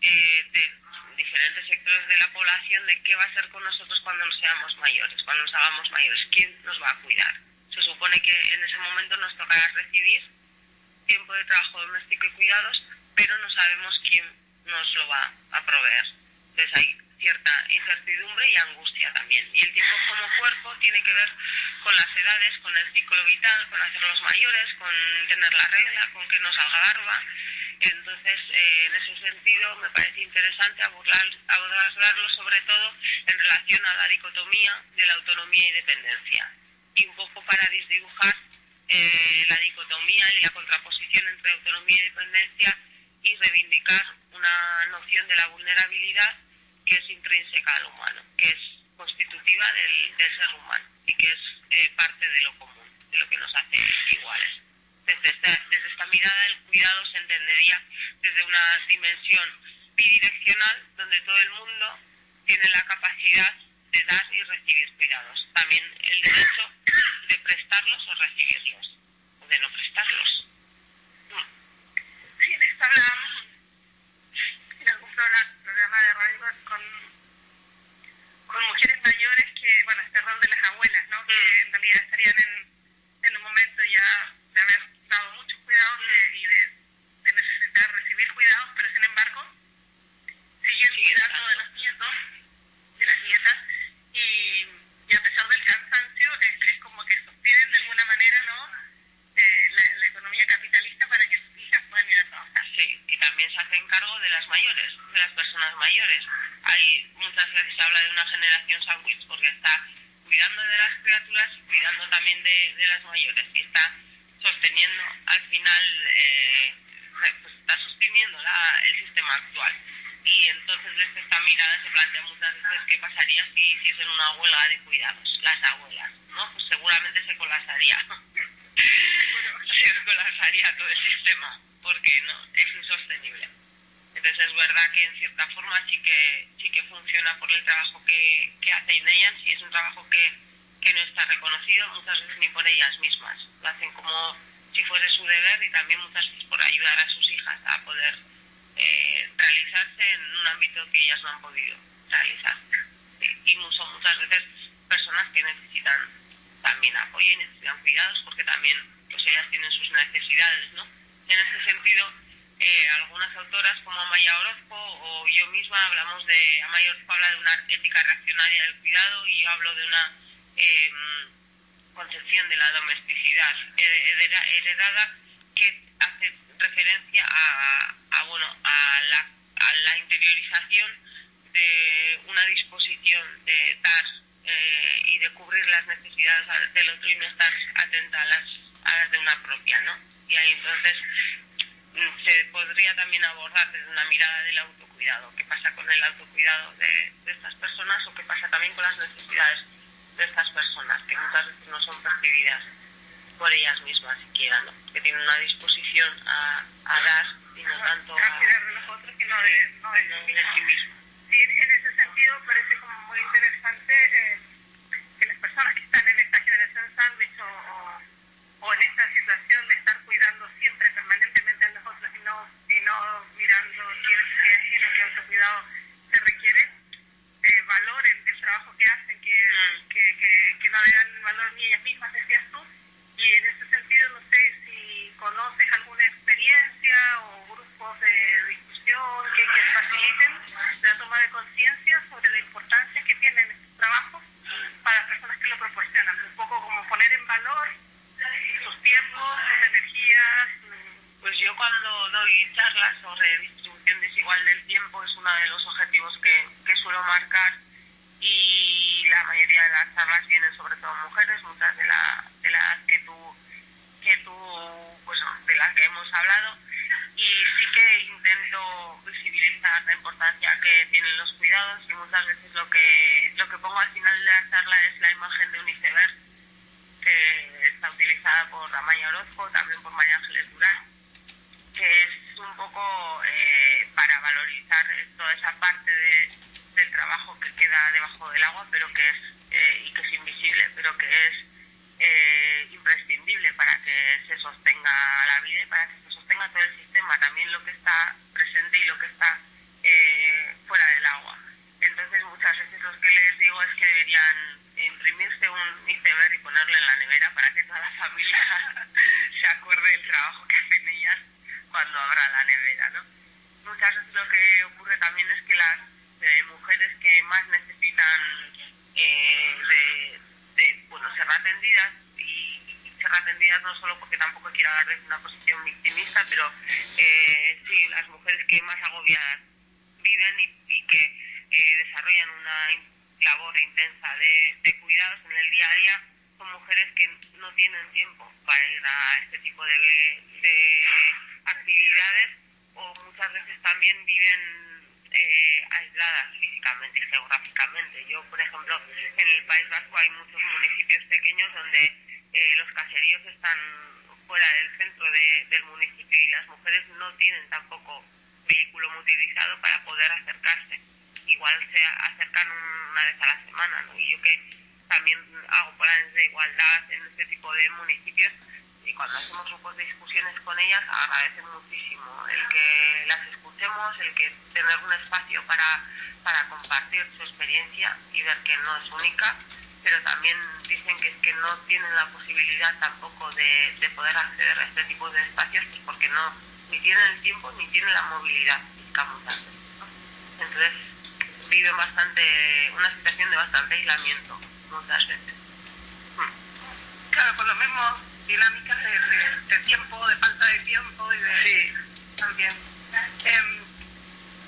eh, de diferentes sectores de la población de qué va a ser con nosotros cuando nos seamos mayores, cuando nos hagamos mayores, quién nos va a cuidar. Se supone que en ese momento nos tocará recibir tiempo de trabajo doméstico y cuidados, pero no sabemos quién nos lo va a proveer. Entonces hay cierta incertidumbre y angustia también. Y el tiempo como cuerpo tiene que ver con las edades, con el ciclo vital, con hacerlos mayores, con tener la regla, con que nos salga barba. Entonces, eh, en ese sentido, me parece interesante abordar, abordarlo sobre todo en relación a la dicotomía de la autonomía y dependencia. Y un poco para disdibujar eh, la dicotomía y la contraposición entre autonomía y dependencia y reivindicar una noción de la vulnerabilidad que es intrínseca al humano, que es constitutiva del, ser humano y que es eh, parte de lo común, de lo que nos hace iguales. Desde esta, desde esta mirada el cuidado se entendería desde una dimensión bidireccional donde todo el mundo tiene la capacidad de dar y recibir cuidados. También el derecho de prestarlos o recibirlos, o de no prestarlos. Sí, en esto hablábamos en algún programa de radio con, con mujeres mayores que, bueno, este rol de las abuelas, ¿no? Que Mm. en realidad estarían en, en un momento ya de haber dado muchos cuidados de- y de, de necesitar recibir cuidados, pero sin embargo siguen cuidando dando. de los nietos, de las nietas, y, a pesar del cansancio es, como que sostienen de alguna manera, ¿no? Eh, la, la economía capitalista para que sus hijas puedan ir a trabajar. Sí, y también se hacen cargo de las mayores, de las personas mayores. Hay muchas veces se habla de una generación sándwich porque está cuidando de las criaturas y cuidando también de, de las mayores y está sosteniendo al final, eh, pues está sosteniendo la- el sistema actual. Y entonces desde esta mirada se plantea muchas veces qué pasaría si hiciesen una huelga de cuidados, las abuelas, ¿no? Pues seguramente se colapsaría. [LAUGHS] se colapsaría todo el sistema, porque no, es insostenible. Entonces es verdad que en cierta forma sí que sí que funciona por el trabajo que, que hacen ellas y es un trabajo que, que no está reconocido muchas veces ni por ellas mismas. Lo hacen como si fuese su deber y también muchas veces por ayudar a sus hijas a poder realizarse en un ámbito que ellas no han podido realizar. Y son muchas veces personas que necesitan también apoyo y necesitan cuidados porque también pues ellas tienen sus necesidades, ¿no? En este sentido, eh, algunas autoras como Amaya Orozco o yo misma hablamos de, Amaya Orozco habla de una ética reaccionaria del cuidado y yo hablo de una eh, concepción de la domesticidad heredera- heredada que hace referencia a, a, bueno, a, la, a la interiorización de una disposición de dar eh, y de cubrir las necesidades del otro y no estar atenta a las, a las de una propia, ¿no? Y ahí entonces mm, se podría también abordar desde una mirada del autocuidado, qué pasa con el autocuidado de, de estas personas o qué pasa también con las necesidades de estas personas, que muchas veces no son percibidas por ellas mismas siquiera, ¿no? que tienen una disposición a, a dar y no tanto a, cuidar de los otros y no de, no de sí no mismos. de sí mismo. Sí, en ese sentido parece como muy interesante eh, que las personas que están en esta generación sándwich o, o, o en esta situación de estar cuidando siempre permanentemente a los otros y no, y no mirando qué necesidad ajena, qué autocuidado se requiere, eh, valoren el trabajo que hacen, que, que, que, que no le dan valor ni ellas mismas, en ese sentido no sé si conoces alguna experiencia o grupos de discusión que, que faciliten la toma de conciencia sobre la importancia que tienen estos trabajos para las personas que lo proporcionan. Un poco como poner en valor sus tiempos, sus energías. Pues yo cuando doy charlas sobre distribución desigual del tiempo es uno de los objetivos que, que suelo marcar la mayoría de las charlas vienen sobre todo mujeres, muchas de, la, de las que tú, que tú, pues de las que hemos hablado. Y sí que intento visibilizar la importancia que tienen los cuidados y muchas veces lo que lo que pongo al final de la charla es la imagen de un iceberg que está utilizada por Amaya Orozco, también por María Ángeles Durán, que es un poco eh, para valorizar toda esa parte de, del trabajo que queda debajo del agua, pero que es eh, y que es invisible, pero que es eh, imprescindible para que se sostenga la vida y para que se sostenga todo el sistema, también lo que está presente y lo que está eh, fuera del agua. Entonces muchas veces lo que les digo es que deberían imprimirse un iceberg y ponerlo en la nevera para que toda la familia se acuerde del trabajo que hacen ellas cuando abra la nevera, ¿no? Muchas veces lo que ocurre también es que las eh, mujeres que más necesitan eh, de, de, bueno, ser atendidas y, y ser atendidas no solo porque tampoco quiero hablar desde una posición victimista, pero eh, sí, las mujeres que más agobiadas viven y, y que eh, desarrollan una in- labor intensa de, de cuidados en el día a día son mujeres que no tienen tiempo para ir a este tipo de, de actividades o muchas veces también viven eh, aisladas físicamente, geográficamente. Yo, por ejemplo, en el País Vasco hay muchos municipios pequeños donde eh, los caseríos están fuera del centro de- del municipio y las mujeres no tienen tampoco vehículo motorizado para poder acercarse. Igual se acercan una vez a la semana, ¿no? Y yo que también hago planes de igualdad en este tipo de municipios y cuando hacemos grupos de discusiones con ellas agradecen muchísimo el que las escuchemos, el que tener un espacio para, para compartir su experiencia y ver que no es única, pero también dicen que es que no tienen la posibilidad tampoco de, de poder acceder a este tipo de espacios pues porque no ni tienen el tiempo ni tienen la movilidad física muchas ¿no? Entonces viven bastante, una situación de bastante aislamiento muchas veces. Claro, por lo mismo, dinámicas de, de- de tiempo, de falta de tiempo y de... Sí. También. Em,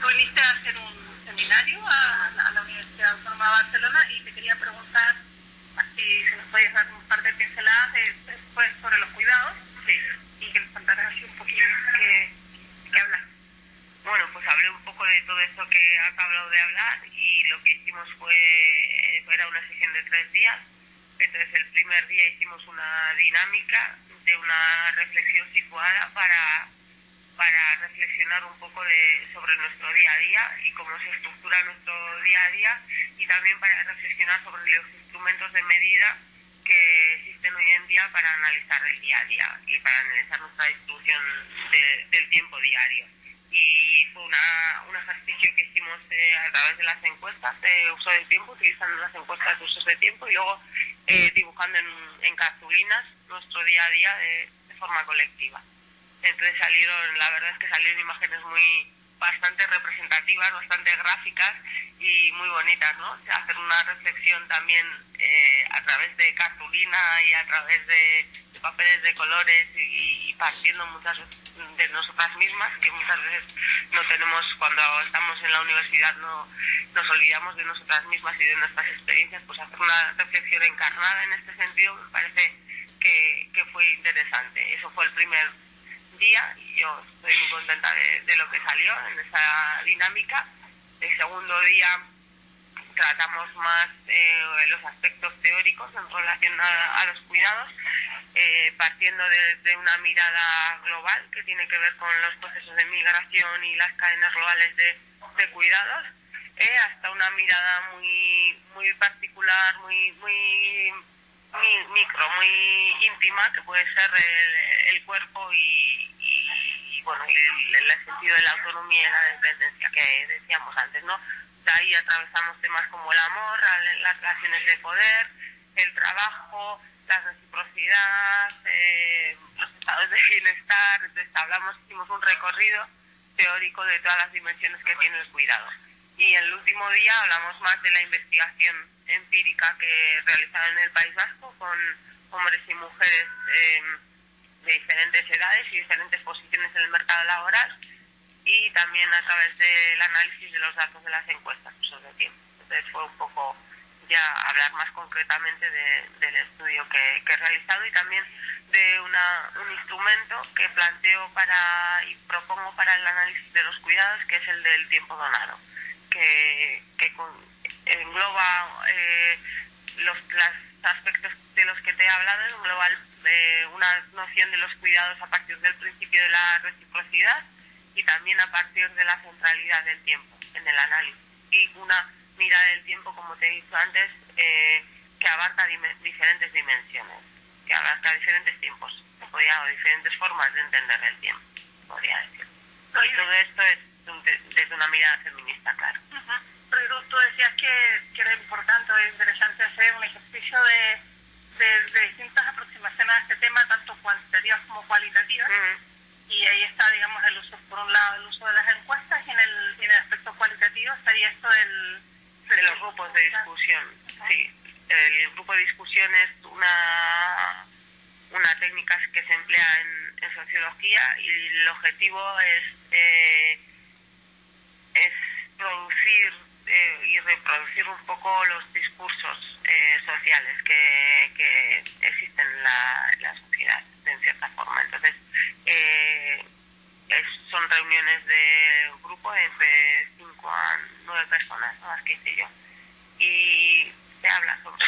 tú viniste a hacer un seminario a, a la Universidad Autónoma de Barcelona y te quería preguntar si, si nos podías dar un par de pinceladas de- después sobre los cuidados Sí. y que nos contaras así un poquillo qué, qué hablas. Bueno, pues hablé un poco de todo esto que acabo de hablar y lo que hicimos fue, era una sesión de tres días. Entonces el primer día hicimos una dinámica de una reflexión situada para, para reflexionar un poco de, sobre nuestro día a día y cómo se estructura nuestro día a día y también para reflexionar sobre los instrumentos de medida que existen hoy en día para analizar el día a día y para analizar nuestra distribución de- del tiempo diario. Y fue una, un ejercicio que hicimos eh, a través de las encuestas de uso de tiempo, utilizando las encuestas de usos de tiempo y luego eh, dibujando en, en cartulinas nuestro día a día de, de forma colectiva. Entonces salieron, la verdad es que salieron imágenes muy bastante representativas, bastante gráficas y muy bonitas, ¿no? Hacer una reflexión también eh, a través de cartulina y a través de, papeles de colores y, partiendo muchas de nosotras mismas, que muchas veces no tenemos, cuando estamos en la universidad no nos olvidamos de nosotras mismas y de nuestras experiencias, pues hacer una reflexión encarnada en este sentido me parece que, que fue interesante. Eso fue el primer día y yo estoy muy contenta de, de lo que salió en esa dinámica. El segundo día tratamos más eh, los aspectos teóricos en relación a, a los cuidados, eh, partiendo desde una mirada global que tiene que ver con los procesos de migración y las cadenas globales de, de cuidados, eh, hasta una mirada muy muy particular, muy muy mi- micro, muy íntima, que puede ser el, cuerpo y, y, bueno, el, sentido de la autonomía y la dependencia que decíamos antes, ¿no? De ahí atravesamos temas como el amor, la- las relaciones de poder, el trabajo, la reciprocidad, eh, los estados de bienestar, entonces hablamos, hicimos un recorrido teórico de todas las dimensiones que tiene el cuidado. Y el último día hablamos más de la investigación empírica que realizaron en el País Vasco con hombres y mujeres eh, de diferentes edades y diferentes posiciones en el mercado laboral y también a través del análisis de los datos de las encuestas sobre tiempo. Entonces fue un poco ya hablar más concretamente de, del estudio que, que, he realizado y también de una, un instrumento que planteo para y propongo para el análisis de los cuidados, que es el del tiempo donado, que, que con, engloba eh, los aspectos de los que te he hablado, engloba eh, una noción de los cuidados a partir del principio de la reciprocidad y también a partir de la centralidad del tiempo en el análisis y una mirada del tiempo, como te he dicho antes, eh, que abarca diferentes dimensiones, que abarca diferentes tiempos, o diferentes formas de entender el tiempo, podría decir. Y todo esto es desde una mirada feminista, claro. Pero tú decías que, que era importante o interesante hacer un ejercicio de, de, distintas aproximaciones a este tema, tanto cuantitativas como cualitativas. Y ahí está, digamos, el uso, por un lado, el uso de las encuestas y en el, en el aspecto cualitativo estaría esto del de los grupos de discusión, sí. El grupo de discusión es una, una técnica que se emplea en, sociología y el objetivo es, eh, es producir eh, y reproducir un poco los discursos eh, sociales que, que, existen en la, la, sociedad, en cierta forma. Entonces, son reuniones de grupo entre cinco a nueve personas, las que hice yo. Y se habla sobre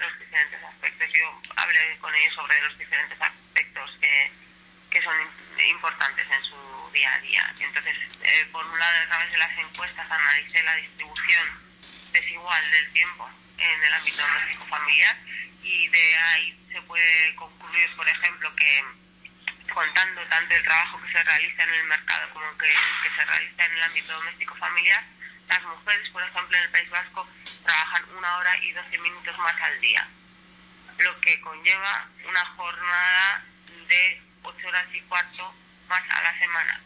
los diferentes aspectos. Yo hablé con ellos sobre los diferentes aspectos que, que son importantes en su día a día. Entonces, eh, por un lado, a través de las encuestas analicé la distribución desigual del tiempo en el ámbito doméstico familiar y de ahí se puede concluir, por ejemplo, que contando tanto el trabajo que se realiza en el mercado como que, que se realiza en el ámbito doméstico familiar, las mujeres, por ejemplo, en el País Vasco trabajan una hora y doce minutos más al día, lo que conlleva una jornada de ocho horas y cuarto más a la semana.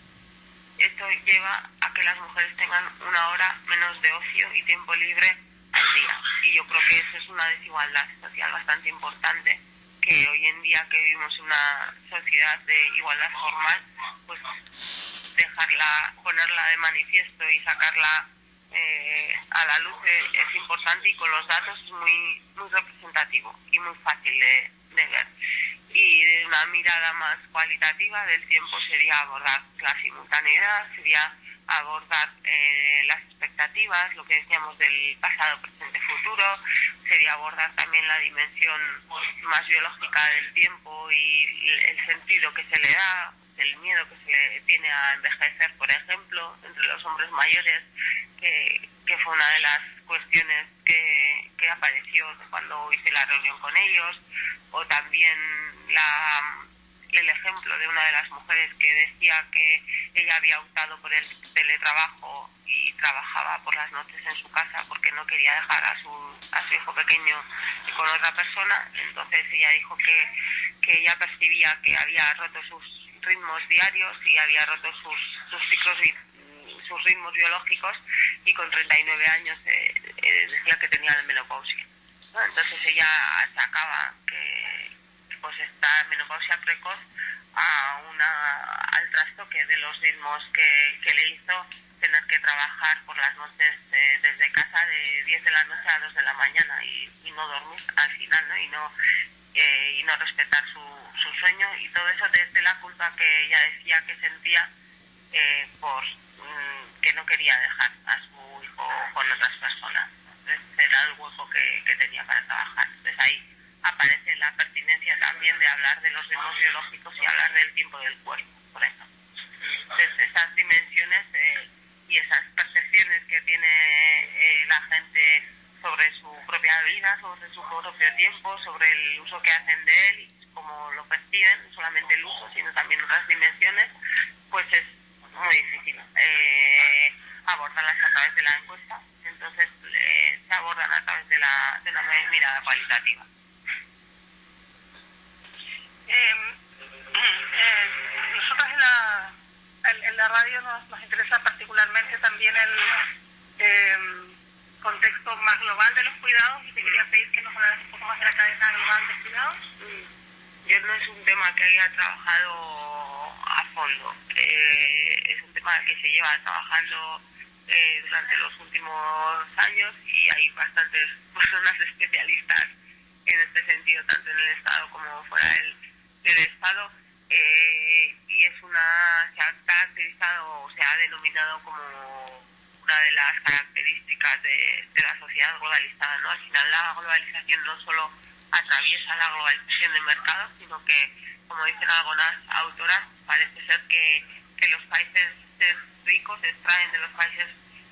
Esto lleva a que las mujeres tengan una hora menos de ocio y tiempo libre al día. Y yo creo que eso es una desigualdad social bastante importante que hoy en día que vivimos una sociedad de igualdad formal, pues dejarla, ponerla de manifiesto y sacarla eh, a la luz es, importante y con los datos es muy, muy representativo y muy fácil de ver. Y de una mirada más cualitativa del tiempo sería abordar la simultaneidad, sería abordar eh, las expectativas, lo que decíamos del pasado, presente, futuro, sería abordar también la dimensión más biológica del tiempo y el sentido que se le da, el miedo que se tiene a envejecer, por ejemplo, entre los hombres mayores, que, fue una de las cuestiones que, que apareció cuando hice la reunión con ellos, o también la el ejemplo de una de las mujeres que decía que ella había optado por el teletrabajo y trabajaba por las noches en su casa porque no quería dejar a su, a su hijo pequeño con otra persona. Entonces ella dijo que, que ella percibía que había roto sus ritmos diarios y había roto sus, ciclos sus ritmos biológicos y con 39 años eh, eh, decía que tenía la menopausia. Entonces ella sacaba que pues esta menopausia precoz a una, al trastoque de los ritmos que, que le hizo tener que trabajar por las noches eh, desde casa de 10 de la noche a 2 de la mañana y, y no dormir al final, ¿no? Y no, eh, y no respetar su, su sueño y todo eso desde la culpa que ella decía que sentía eh, por mm, que no quería dejar a su hijo con otras personas. Entonces era el hueco que, tenía para trabajar. Entonces ahí aparece la pertinencia también de hablar de los ritmos biológicos y hablar del tiempo del cuerpo, por ejemplo. Entonces, esas dimensiones eh, y esas percepciones que tiene eh, la gente sobre su propia vida, sobre su propio tiempo, sobre el uso que hacen de él y cómo lo perciben, no solamente el uso, sino también otras dimensiones, pues es muy difícil eh, abordarlas a través de la encuesta. Entonces, eh, se abordan a través de, la, de una mirada cualitativa. Eh, eh, nosotros en la, en, la radio nos, nos, interesa particularmente también el eh, contexto más global de los cuidados y te quería pedir que nos hablaras un poco más de la cadena global de cuidados. Yo no es un tema que haya trabajado a fondo. Eh, es un tema que se lleva trabajando eh, durante los últimos años y hay bastantes [LAUGHS] personas especialistas en este sentido, tanto en el Estado como fuera del, del Estado. Eh, y es una, se ha caracterizado o se ha denominado como una de las características de, de la sociedad globalizada. ¿no? Al final la globalización no solo atraviesa la globalización de mercado, sino que, como dicen algunas autoras, parece ser que, que los países ricos extraen de los países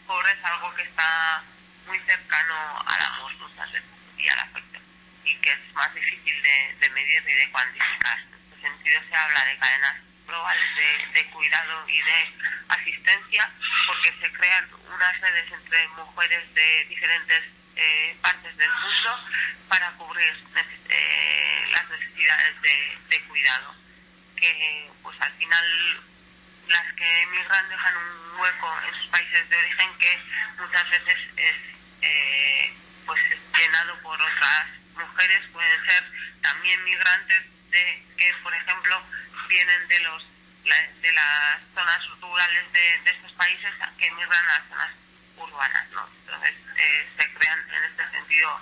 pobres algo que está muy cercano al amor muchas veces y al afecto y que es más difícil de, de medir y de cuantificar. En este sentido se habla de cadenas globales de, cuidado y de asistencia porque se crean unas redes entre mujeres de diferentes eh, partes del mundo para cubrir eh, las necesidades de, de, cuidado. Que pues al final las que emigran dejan un hueco en sus países de origen que muchas veces es eh, pues llenado por otras mujeres. Pueden ser también migrantes de que por ejemplo vienen de los de las zonas rurales de, de estos países que emigran a las zonas urbanas ¿no? entonces eh, se crean en este sentido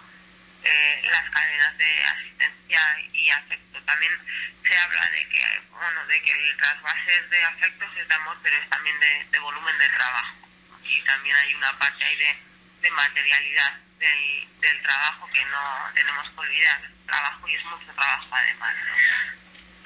eh, las cadenas de asistencia y afecto. También se habla de que bueno de que las bases de afectos es de amor pero es también de, de volumen de trabajo. Y también hay una parte ahí de, de materialidad del, del, trabajo que no tenemos que olvidar. Trabajo y es mucho trabajo además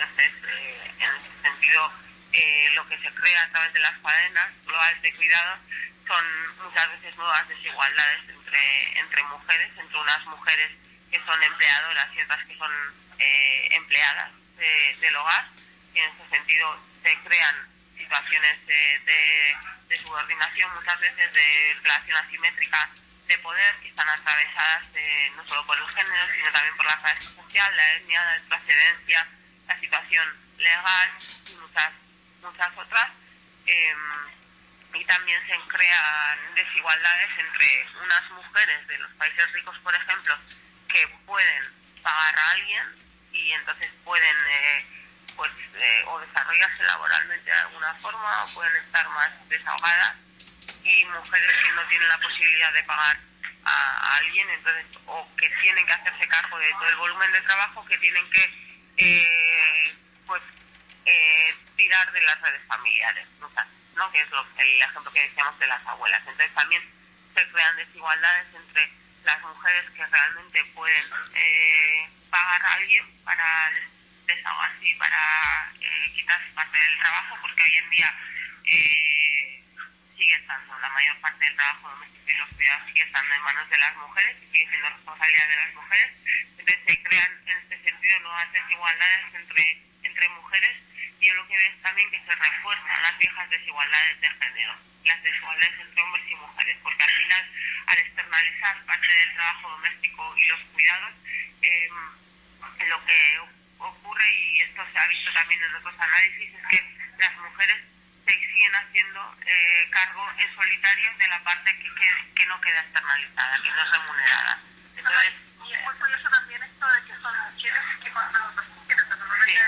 entonces eh, en ese sentido eh, lo que se crea a través de las cadenas globales de cuidado son muchas veces nuevas desigualdades entre entre mujeres entre unas mujeres que son empleadoras y otras que son eh, empleadas de, del hogar y en ese sentido se crean situaciones de, de, de subordinación muchas veces de relación asimétrica de poder que están atravesadas eh, no solo por el género sino también por la clase social, la etnia, la procedencia, la situación legal y muchas muchas otras. Eh, y también se crean desigualdades entre unas mujeres de los países ricos por ejemplo que pueden pagar a alguien y entonces pueden eh, pues eh, o desarrollarse laboralmente de alguna forma o pueden estar más desahogadas y mujeres que no tienen la posibilidad de pagar a, alguien entonces o que tienen que hacerse cargo de todo el volumen de trabajo que tienen que eh, pues eh, tirar de las redes familiares ¿no? que es lo, el ejemplo que decíamos de las abuelas entonces también se crean desigualdades entre las mujeres que realmente pueden eh, pagar a alguien para desahogarse y para quitarse parte del trabajo, porque hoy en día eh, sigue estando la mayor parte del trabajo doméstico y los cuidados sigue estando en manos de las mujeres y sigue siendo responsabilidad de las mujeres. Entonces se crean en este sentido nuevas desigualdades entre, entre mujeres y yo lo que veo es también que se refuerzan las viejas desigualdades de género, las desigualdades entre hombres y mujeres, porque al final, al externalizar parte del trabajo doméstico y los cuidados, eh, lo que ocurre, y esto se ha visto también en otros análisis, es que las mujeres se siguen haciendo eh, cargo en solitario de la parte que, que, que, no queda externalizada, que no es remunerada. Entonces, y es muy curioso también esto de que son mujeres que cuando las mujeres, normalmente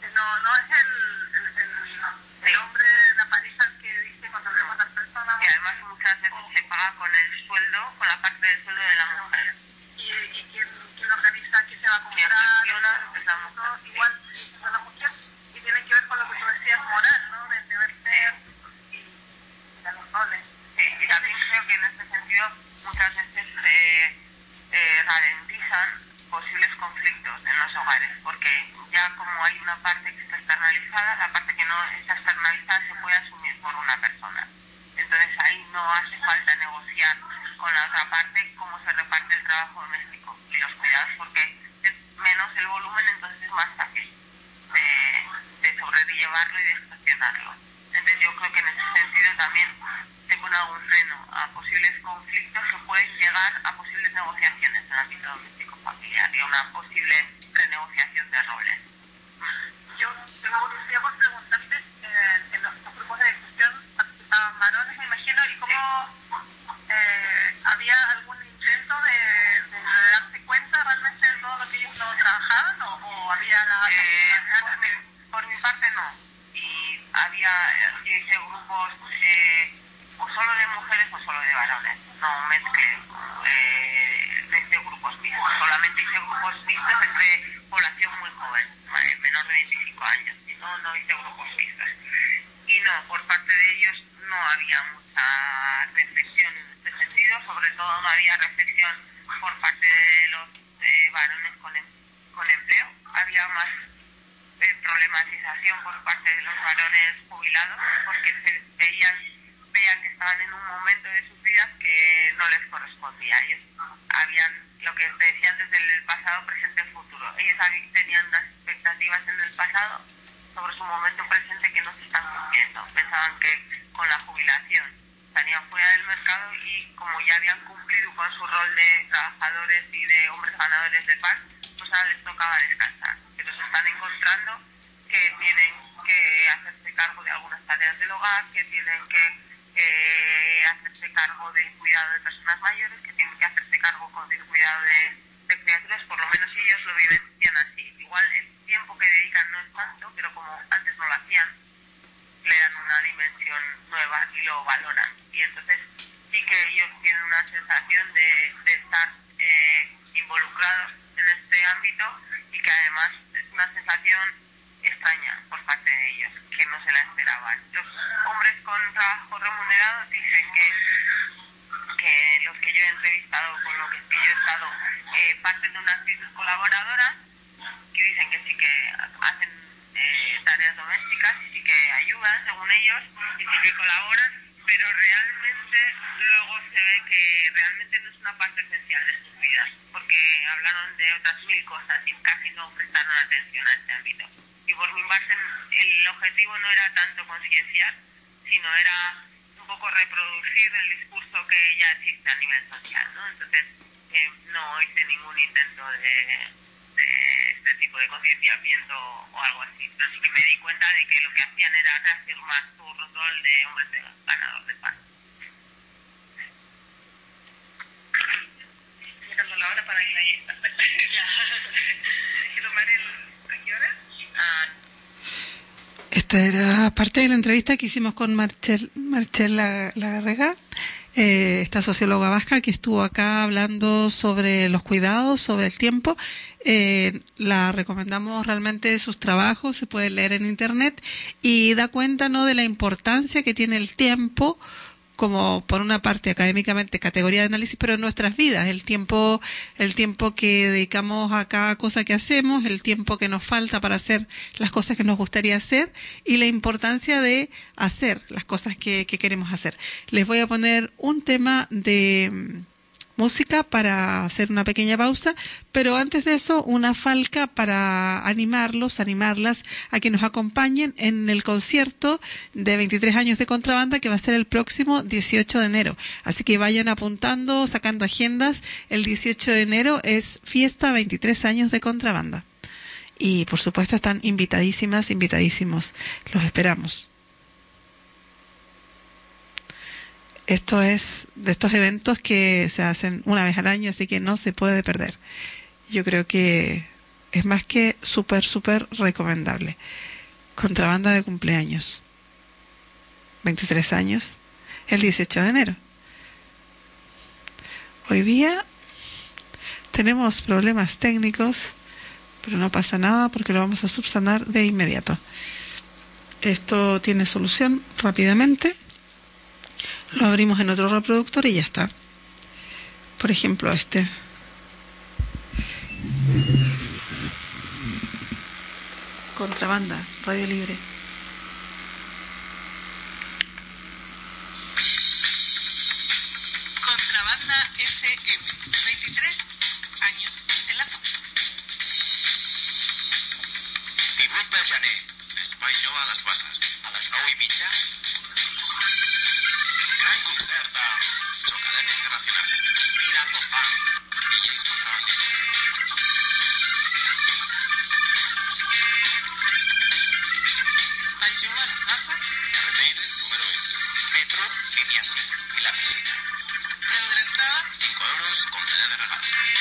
sí. no, no es el, el, el, el hombre, la pareja que dice cuando vemos a las personas. Y además muchas veces se paga con el sueldo, con la parte del sueldo de la mujer. Y, y quien, quien organiza, quién se va a comprar, es la mujer, ¿no? igual es la mujer, y tiene que ver con lo que tú decías moral, ¿no? De deber ser y de los roles. Sí, y también creo muchas veces se eh, ralentizan posibles conflictos en los hogares, porque ya como hay una parte que está externalizada, la parte que no está externalizada se puede asumir por una persona. Entonces ahí no hace falta negociar con la otra parte cómo se reparte el trabajo doméstico y los cuidados, porque es menos el volumen, entonces es más fácil de, de sobrellevarlo y de gestionarlo. Entonces yo creo que en ese sentido también pone algún freno a posibles conflictos que pueden llegar a posibles negociaciones en el ámbito doméstico familiar y a una posible renegociación de roles. Yo curiosidad por preguntarte, eh, en los, grupos de discusión participaban varones, me imagino, y cómo eh, había algún intento de, de, darse cuenta realmente de todo lo que ellos no trabajaban o, o había la... Eh, por, mi, por mi parte no. Y había, hice grupos eh, o solo de mujeres o solo de varones, no mezclé, eh, hice grupos mixtos, solamente hice grupos mixtos entre población muy joven, menor de 25 años, y no, no hice grupos mixtos. Y no, por parte de ellos no había mucha reflexión en este sentido, sobre todo no había reflexión por parte de los eh, varones con, em- con empleo, había más eh, problematización por parte de los varones jubilados porque se veían, veían que estaban en un momento de sus vidas que no les correspondía. Ellos habían, lo que te decían desde el pasado, presente futuro. Ellos tenían unas expectativas en el pasado sobre su momento presente que no se están cumpliendo. Pensaban que con la jubilación estarían fuera del mercado y como ya habían cumplido con su rol de trabajadores y de hombres ganadores de paz, pues ahora les tocaba descansar. Pero se están encontrando que tienen que hacerse cargo de algunas tareas del hogar, que tienen que eh, hacerse cargo del cuidado de personas mayores, que tienen que hacerse cargo con el cuidado de, criaturas, por lo menos ellos lo vivencian así. Igual el tiempo que dedican no es tanto, pero como antes no lo hacían, le dan una dimensión nueva y lo valoran. Y entonces sí que ellos tienen una sensación de, de estar eh, involucrados en este ámbito y que además es una sensación extraña por parte de ellos, que no se la esperaban. Los hombres con trabajo remunerado dicen que, que los que yo he entrevistado, con los que yo he estado, eh, parten de una actitud colaboradora que dicen que sí que hacen eh, tareas domésticas y sí que ayudan, según ellos, y sí que colaboran, pero realmente luego se ve que realmente no es una parte esencial de sus vidas, porque hablaron de otras mil cosas y casi no prestaron atención a este ámbito. Y por mi parte el objetivo no era tanto concienciar, sino era un poco reproducir el discurso que ya existe a nivel social, ¿no? Entonces eh, no hice ningún intento de, de este tipo de concienciamiento o algo así, pero sí que me di cuenta de que lo que hacían era reafirmar su rol de hombres de ganador de paz. La hora para ahí. ¿Hay que [LAUGHS] tomar el... ¿A qué hora? Esta era parte de la entrevista que hicimos con Marchel La- Lagarrega, eh, esta socióloga vasca que estuvo acá hablando sobre los cuidados, sobre el tiempo. Eh, la recomendamos realmente sus trabajos, se puede leer en internet y da cuenta no de la importancia que tiene el tiempo como por una parte académicamente categoría de análisis, pero en nuestras vidas, el tiempo, el tiempo que dedicamos a cada cosa que hacemos, el tiempo que nos falta para hacer las cosas que nos gustaría hacer y la importancia de hacer las cosas que, que queremos hacer. Les voy a poner un tema de música para hacer una pequeña pausa, pero antes de eso una falca para animarlos, animarlas a que nos acompañen en el concierto de 23 años de contrabanda que va a ser el próximo 18 de enero. Así que vayan apuntando, sacando agendas. El 18 de enero es fiesta 23 años de contrabanda. Y por supuesto están invitadísimas, invitadísimos. Los esperamos. Esto es de estos eventos que se hacen una vez al año, así que no se puede perder. Yo creo que es más que súper, súper recomendable. Contrabanda de cumpleaños. 23 años, el 18 de enero. Hoy día tenemos problemas técnicos, pero no pasa nada porque lo vamos a subsanar de inmediato. Esto tiene solución rápidamente lo abrimos en otro reproductor y ya está. Por ejemplo, este. Contrabanda, Radio Libre. Contrabanda FM, 23 años en las ondas. Divuit de gener, espai a les bases, a les 9 i mitja. De Chocadena Internacional, Tirando Fan, DJs contrabandistas. Espai Jove a les Bases, Carretera número 20, metro, línea 5 y la piscina. preu de l'entrada 5 euros con CD de regalo.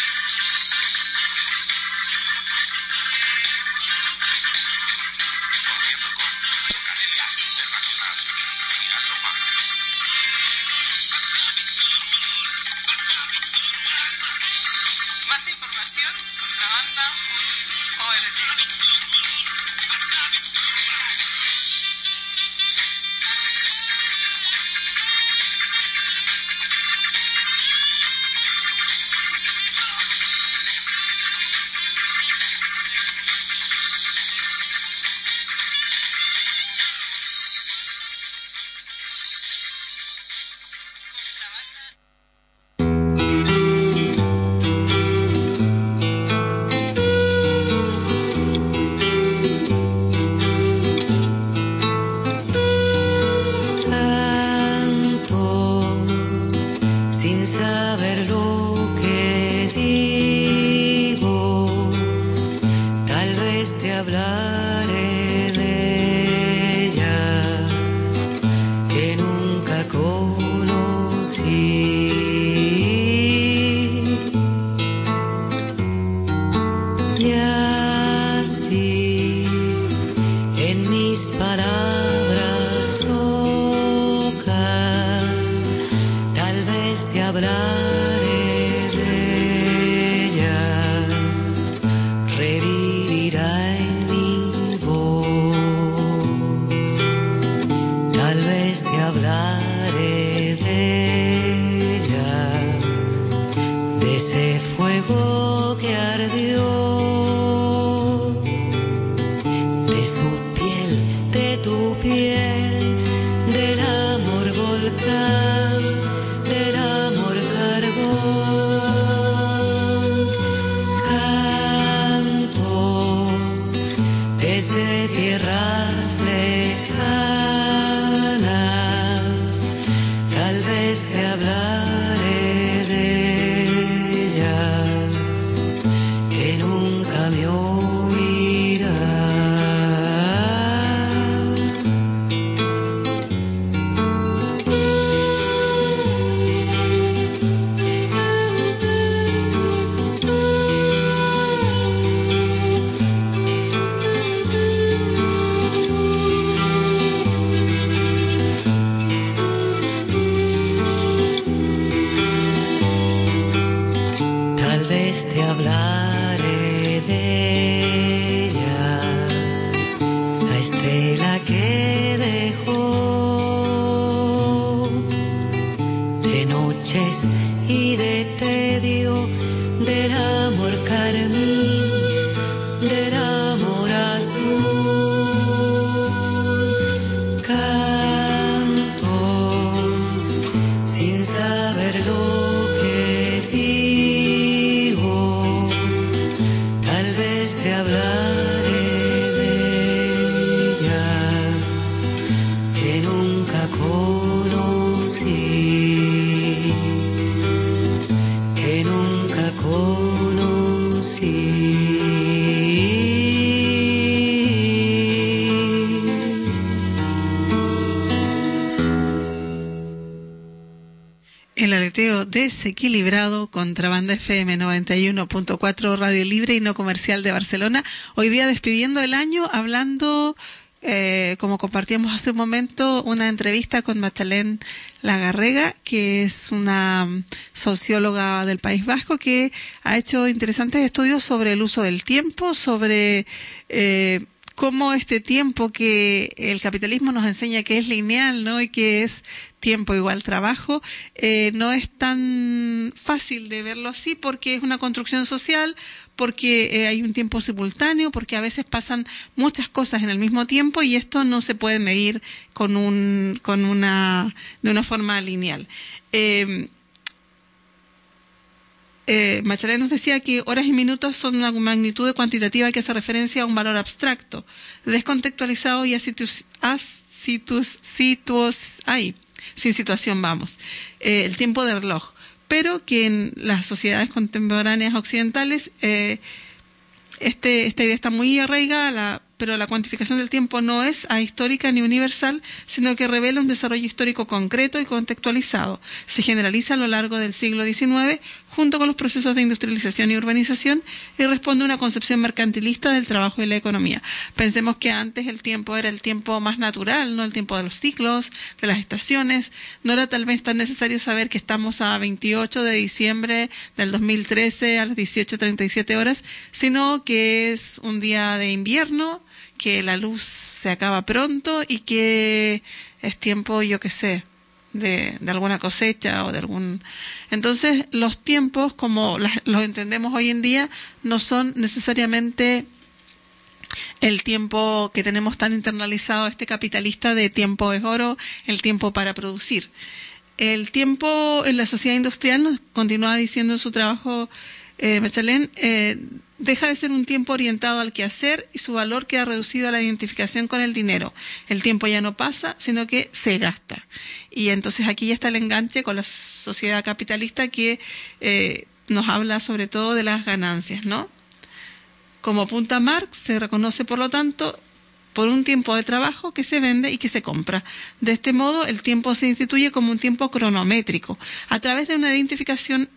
Desequilibrado contra banda FM 91.4 Radio Libre y No Comercial de Barcelona. Hoy día despidiendo el año hablando, eh, como compartíamos hace un momento, una entrevista con Machalén Lagarrega, que es una socióloga del País Vasco que ha hecho interesantes estudios sobre el uso del tiempo, sobre eh, cómo este tiempo que el capitalismo nos enseña que es lineal, ¿no? Y que es tiempo igual trabajo, eh, no es tan fácil de verlo así porque es una construcción social, porque eh, hay un tiempo simultáneo, porque a veces pasan muchas cosas en el mismo tiempo y esto no se puede medir con un, con una, de una forma lineal. Eh, eh, nos decía que horas y minutos son una magnitud cuantitativa que hace referencia a un valor abstracto, descontextualizado y así ahí, sin situación vamos, eh, el tiempo del reloj. Pero que en las sociedades contemporáneas occidentales eh, este, esta idea está muy arraigada, pero la cuantificación del tiempo no es ahistórica ni universal, sino que revela un desarrollo histórico concreto y contextualizado. Se generaliza a lo largo del siglo XIX junto con los procesos de industrialización y urbanización y responde a una concepción mercantilista del trabajo y la economía. Pensemos que antes el tiempo era el tiempo más natural, no el tiempo de los ciclos, de las estaciones. No era tal vez tan necesario saber que estamos a 28 de diciembre del 2013 a las 18.37 horas, sino que es un día de invierno, que la luz se acaba pronto y que es tiempo, yo qué sé, de, de, alguna cosecha o de algún... Entonces, los tiempos, como los entendemos hoy en día, no son necesariamente el tiempo que tenemos tan internalizado este capitalista de tiempo es oro, el tiempo para producir. El tiempo en la sociedad industrial, continúa diciendo en su trabajo eh, eh, deja de ser un tiempo orientado al quehacer y su valor queda reducido a la identificación con el dinero. El tiempo ya no pasa, sino que se gasta. Y entonces aquí ya está el enganche con la sociedad capitalista que eh, nos habla sobre todo de las ganancias, ¿no? Como punta Marx se reconoce, por lo tanto, por un tiempo de trabajo que se vende y que se compra. De este modo, el tiempo se instituye como un tiempo cronométrico, a través de una identificación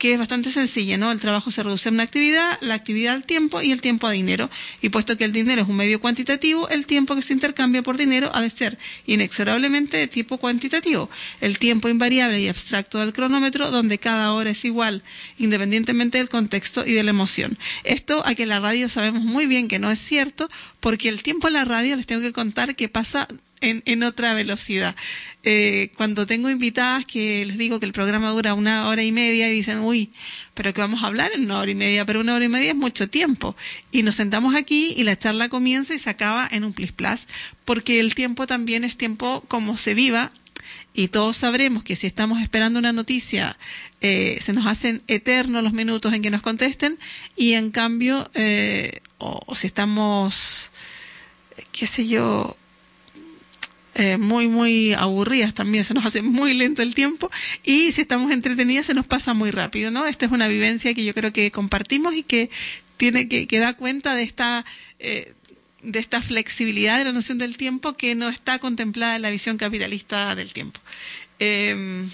que es bastante sencilla, ¿no? El trabajo se reduce a una actividad, la actividad al tiempo y el tiempo a dinero. Y puesto que el dinero es un medio cuantitativo, el tiempo que se intercambia por dinero ha de ser inexorablemente de tipo cuantitativo. El tiempo invariable y abstracto del cronómetro, donde cada hora es igual, independientemente del contexto y de la emoción. Esto aquí en la radio sabemos muy bien que no es cierto, porque el tiempo en la radio les tengo que contar que pasa en, en otra velocidad. Eh, cuando tengo invitadas que les digo que el programa dura una hora y media y dicen, uy, pero que vamos a hablar en una hora y media, pero una hora y media es mucho tiempo. Y nos sentamos aquí y la charla comienza y se acaba en un plis plas, porque el tiempo también es tiempo como se viva y todos sabremos que si estamos esperando una noticia, eh, se nos hacen eternos los minutos en que nos contesten y en cambio, eh, o, o si estamos, qué sé yo, eh, muy, muy aburridas también, se nos hace muy lento el tiempo y si estamos entretenidas se nos pasa muy rápido, ¿no? Esta es una vivencia que yo creo que compartimos y que tiene que, que da cuenta de esta, eh, de esta flexibilidad de la noción del tiempo que no está contemplada en la visión capitalista del tiempo. Eh,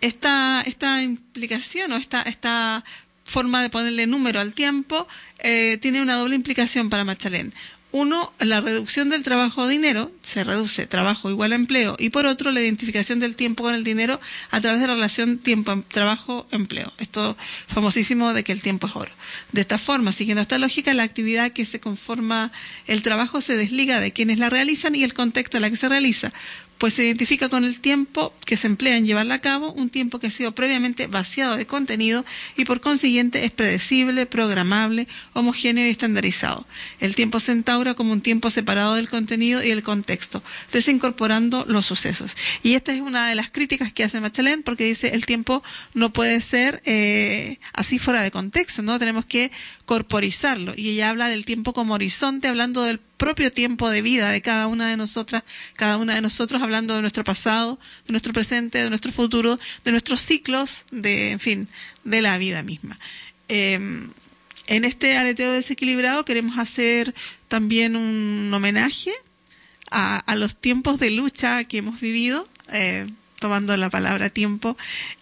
esta, esta implicación o esta, esta forma de ponerle número al tiempo eh, tiene una doble implicación para Machalén. Uno, la reducción del trabajo o dinero, se reduce trabajo igual a empleo, y por otro, la identificación del tiempo con el dinero a través de la relación tiempo-trabajo-empleo. Esto famosísimo de que el tiempo es oro. De esta forma, siguiendo esta lógica, la actividad que se conforma el trabajo se desliga de quienes la realizan y el contexto en la que se realiza pues se identifica con el tiempo que se emplea en llevarla a cabo, un tiempo que ha sido previamente vaciado de contenido y por consiguiente es predecible, programable, homogéneo y estandarizado. El tiempo se entaura como un tiempo separado del contenido y el contexto, desincorporando los sucesos. Y esta es una de las críticas que hace Machelén porque dice el tiempo no puede ser eh, así fuera de contexto, ¿no? Tenemos que corporizarlo. Y ella habla del tiempo como horizonte, hablando del propio tiempo de vida de cada una de nosotras, cada una de nosotros hablando de nuestro pasado, de nuestro presente, de nuestro futuro, de nuestros ciclos, de, en fin, de la vida misma. Eh, en este aleteo desequilibrado queremos hacer también un homenaje a, a los tiempos de lucha que hemos vivido. Eh, tomando la palabra tiempo.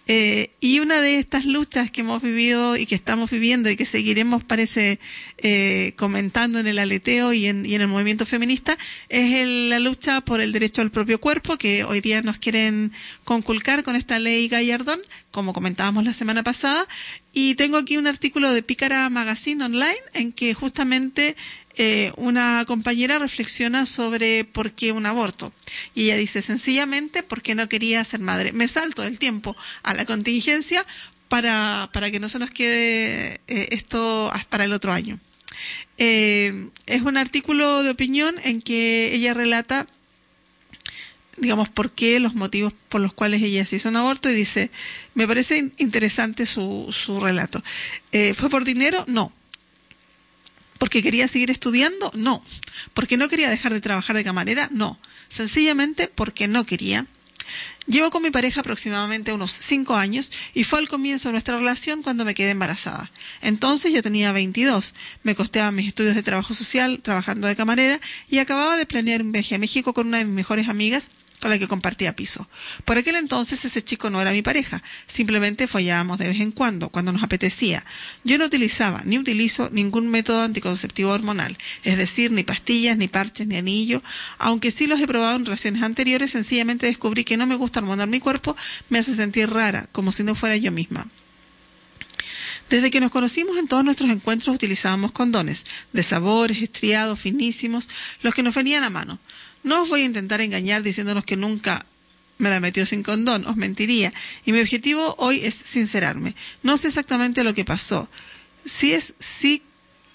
Eh, y una de estas luchas que hemos vivido y que estamos viviendo y que seguiremos, parece, eh, comentando en el aleteo y en, y en el movimiento feminista, es el, la lucha por el derecho al propio cuerpo, que hoy día nos quieren conculcar con esta ley Gallardón, como comentábamos la semana pasada. Y tengo aquí un artículo de Pícara Magazine Online en que justamente eh, una compañera reflexiona sobre por qué un aborto. Y ella dice, sencillamente porque no quería ser madre. Me salto del tiempo a la contingencia para, para que no se nos quede eh, esto para el otro año. Eh, es un artículo de opinión en que ella relata digamos, por qué, los motivos por los cuales ella se hizo un aborto y dice, me parece interesante su, su relato. ¿Fue por dinero? No. ¿Porque quería seguir estudiando? No. ¿Porque no quería dejar de trabajar de camarera? No. Sencillamente porque no quería. Llevo con mi pareja aproximadamente unos cinco años y fue al comienzo de nuestra relación cuando me quedé embarazada. Entonces yo tenía 22, me costeaba mis estudios de trabajo social trabajando de camarera y acababa de planear un viaje a México con una de mis mejores amigas con la que compartía piso. Por aquel entonces ese chico no era mi pareja, simplemente follábamos de vez en cuando, cuando nos apetecía. Yo no utilizaba ni utilizo ningún método anticonceptivo hormonal, es decir, ni pastillas, ni parches, ni anillo, aunque sí los he probado en relaciones anteriores, sencillamente descubrí que no me gusta hormonar mi cuerpo, me hace sentir rara, como si no fuera yo misma. Desde que nos conocimos en todos nuestros encuentros utilizábamos condones, de sabores, estriados, finísimos, los que nos venían a mano. No os voy a intentar engañar diciéndonos que nunca me la metió sin condón, os mentiría. Y mi objetivo hoy es sincerarme. No sé exactamente lo que pasó. Si es, sí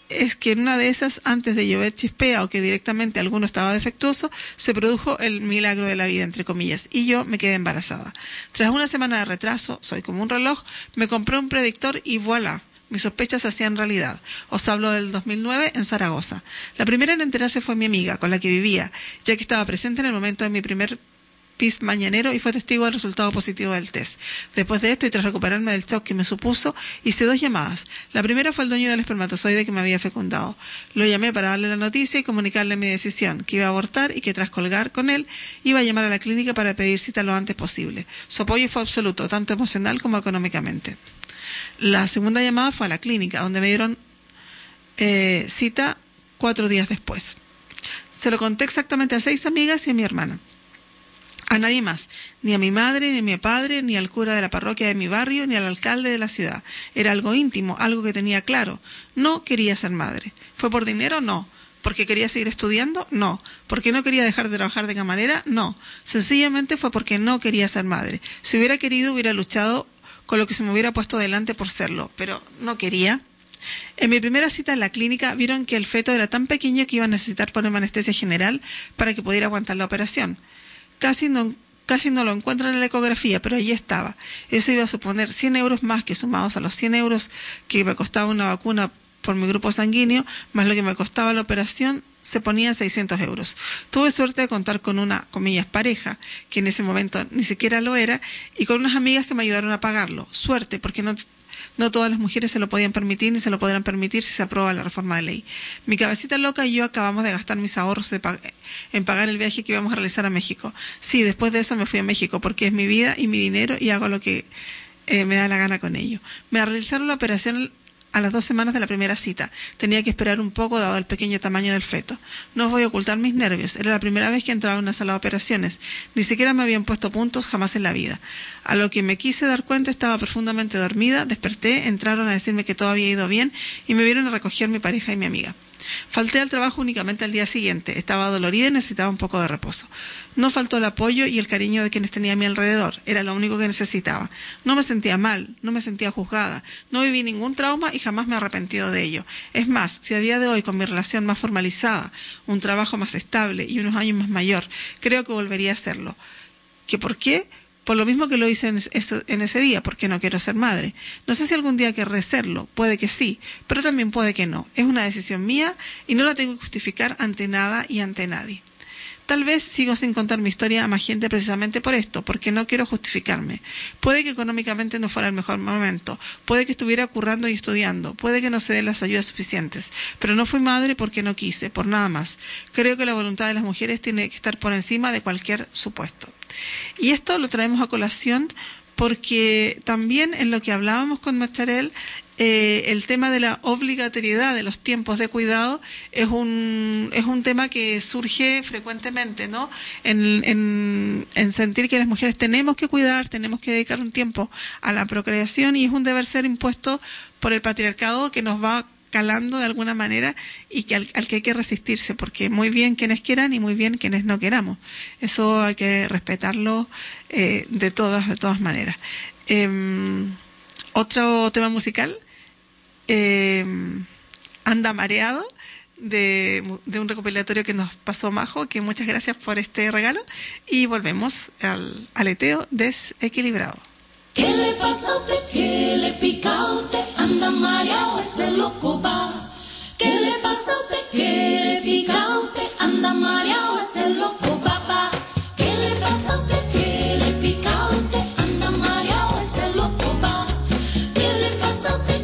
es que en una de esas, antes de llover chispea o que directamente alguno estaba defectuoso, se produjo el milagro de la vida, entre comillas, y yo me quedé embarazada. Tras una semana de retraso, soy como un reloj, me compré un predictor y voilà. Mis sospechas se hacían realidad. Os hablo del 2009 en Zaragoza. La primera en enterarse fue mi amiga, con la que vivía, ya que estaba presente en el momento de mi primer pis mañanero y fue testigo del resultado positivo del test. Después de esto y tras recuperarme del shock que me supuso, hice dos llamadas. La primera fue el dueño del espermatozoide que me había fecundado. Lo llamé para darle la noticia y comunicarle mi decisión, que iba a abortar y que tras colgar con él iba a llamar a la clínica para pedir cita lo antes posible. Su apoyo fue absoluto, tanto emocional como económicamente. La segunda llamada fue a la clínica, donde me dieron eh, cita cuatro días después. Se lo conté exactamente a seis amigas y a mi hermana. A nadie más, ni a mi madre, ni a mi padre, ni al cura de la parroquia de mi barrio, ni al alcalde de la ciudad. Era algo íntimo, algo que tenía claro. No quería ser madre. ¿Fue por dinero? No. ¿Porque quería seguir estudiando? No. ¿Porque no quería dejar de trabajar de camarera? No. Sencillamente fue porque no quería ser madre. Si hubiera querido, hubiera luchado con lo que se me hubiera puesto delante por serlo, pero no quería. En mi primera cita en la clínica vieron que el feto era tan pequeño que iba a necesitar ponerme anestesia general para que pudiera aguantar la operación. Casi no, casi no lo encuentran en la ecografía, pero allí estaba. Eso iba a suponer 100 euros más que sumados a los 100 euros que me costaba una vacuna por mi grupo sanguíneo, más lo que me costaba la operación, se ponían 600 euros. Tuve suerte de contar con una, comillas, pareja, que en ese momento ni siquiera lo era, y con unas amigas que me ayudaron a pagarlo. Suerte, porque no, no todas las mujeres se lo podían permitir ni se lo podrán permitir si se aprueba la reforma de ley. Mi cabecita loca y yo acabamos de gastar mis ahorros de en pagar el viaje que íbamos a realizar a México. Sí, después de eso me fui a México porque es mi vida y mi dinero y hago lo que eh, me da la gana con ello. Me realizaron la operación a las dos semanas de la primera cita. Tenía que esperar un poco dado el pequeño tamaño del feto. No os voy a ocultar mis nervios. Era la primera vez que entraba en una sala de operaciones. Ni siquiera me habían puesto puntos jamás en la vida. A lo que me quise dar cuenta estaba profundamente dormida. Desperté, entraron a decirme que todo había ido bien y me vieron a recoger mi pareja y mi amiga. Falté al trabajo únicamente al día siguiente. Estaba dolorida y necesitaba un poco de reposo. No faltó el apoyo y el cariño de quienes tenía a mi alrededor. Era lo único que necesitaba. No me sentía mal, no me sentía juzgada. No viví ningún trauma y jamás me he arrepentido de ello. Es más, si a día de hoy, con mi relación más formalizada, un trabajo más estable y unos años más mayor, creo que volvería a hacerlo. ¿Que por qué? Por lo mismo que lo hice en, ese día, porque no quiero ser madre. No sé si algún día querré serlo, puede que sí, pero también puede que no. Es una decisión mía y no la tengo que justificar ante nada y ante nadie. Tal vez sigo sin contar mi historia a más gente precisamente por esto, porque no quiero justificarme. Puede que económicamente no fuera el mejor momento, puede que estuviera currando y estudiando, puede que no se den las ayudas suficientes, pero no fui madre porque no quise, por nada más. Creo que la voluntad de las mujeres tiene que estar por encima de cualquier supuesto. Y esto lo traemos a colación porque también en lo que hablábamos con Macharel, eh, el tema de la obligatoriedad de los tiempos de cuidado es un, es un tema que surge frecuentemente, ¿no? En, en, en sentir que las mujeres tenemos que cuidar, tenemos que dedicar un tiempo a la procreación y es un deber ser impuesto por el patriarcado que nos va calando de alguna manera y que al, que hay que resistirse, porque muy bien quienes quieran y muy bien quienes no queramos. Eso hay que respetarlo eh, de todas, de todas maneras. Em, otro tema musical, em, Anda Mareado, de, de, un recopilatorio que nos pasó Majo, que muchas gracias por este regalo, y volvemos al aleteo desequilibrado. ¿Qué le pasa a usted? ¿Qué le pica a usted? Anda mareado ese loco va. ¿Qué le pasa a usted? ¿Qué le pica a usted? Anda mareado ese loco va. Loco va. ¿Qué le pasa a usted?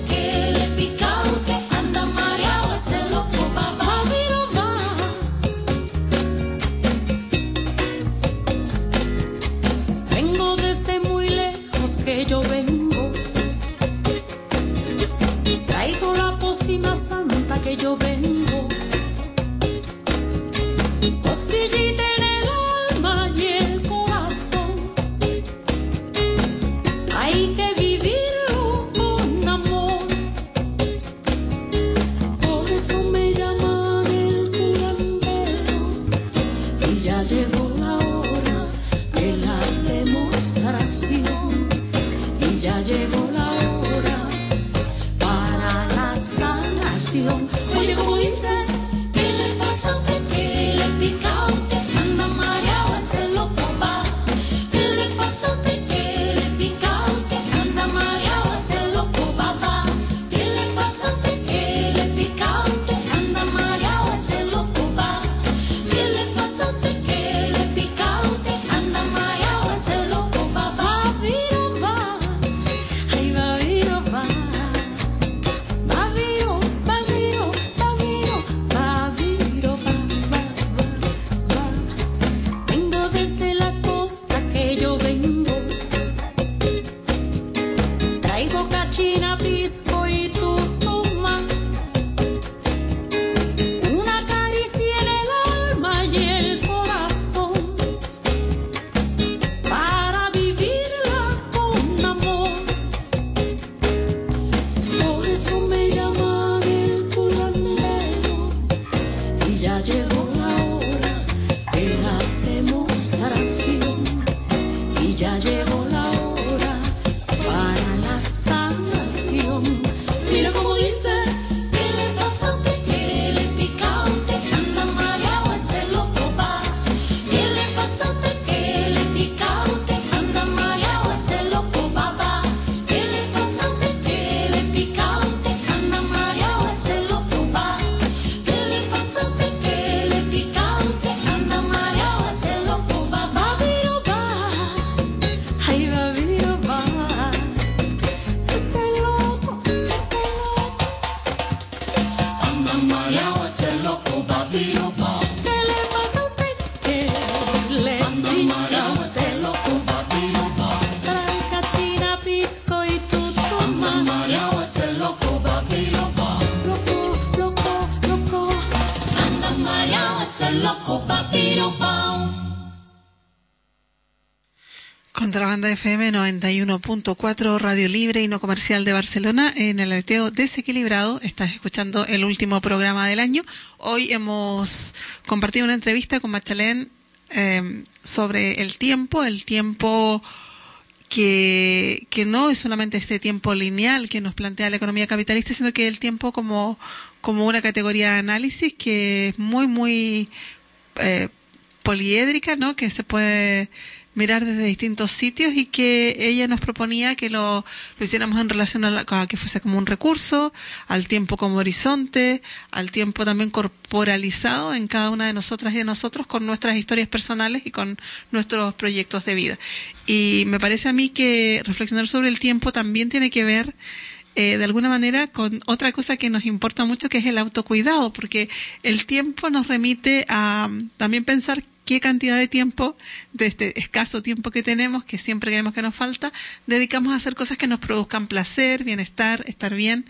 91.4, Radio Libre y No Comercial de Barcelona, en el aleteo desequilibrado. Estás escuchando el último programa del año. Hoy hemos compartido una entrevista con Machalén eh, sobre el tiempo, el tiempo que, que no es solamente este tiempo lineal que nos plantea la economía capitalista, sino que el tiempo como, como una categoría de análisis que es muy, muy eh, poliédrica, ¿no? Que se puede mirar desde distintos sitios y que ella nos proponía que lo, hiciéramos en relación a, la- que fuese como un recurso, al tiempo como horizonte, al tiempo también corporalizado en cada una de nosotras y de nosotros con nuestras historias personales y con nuestros proyectos de vida. Y me parece a mí que reflexionar sobre el tiempo también tiene que ver eh, de alguna manera con otra cosa que nos importa mucho que es el autocuidado, porque el tiempo nos remite a mm, también pensar qué cantidad de tiempo, de este escaso tiempo que tenemos, que siempre creemos que nos falta, dedicamos a hacer cosas que nos produzcan placer, bienestar, estar bien.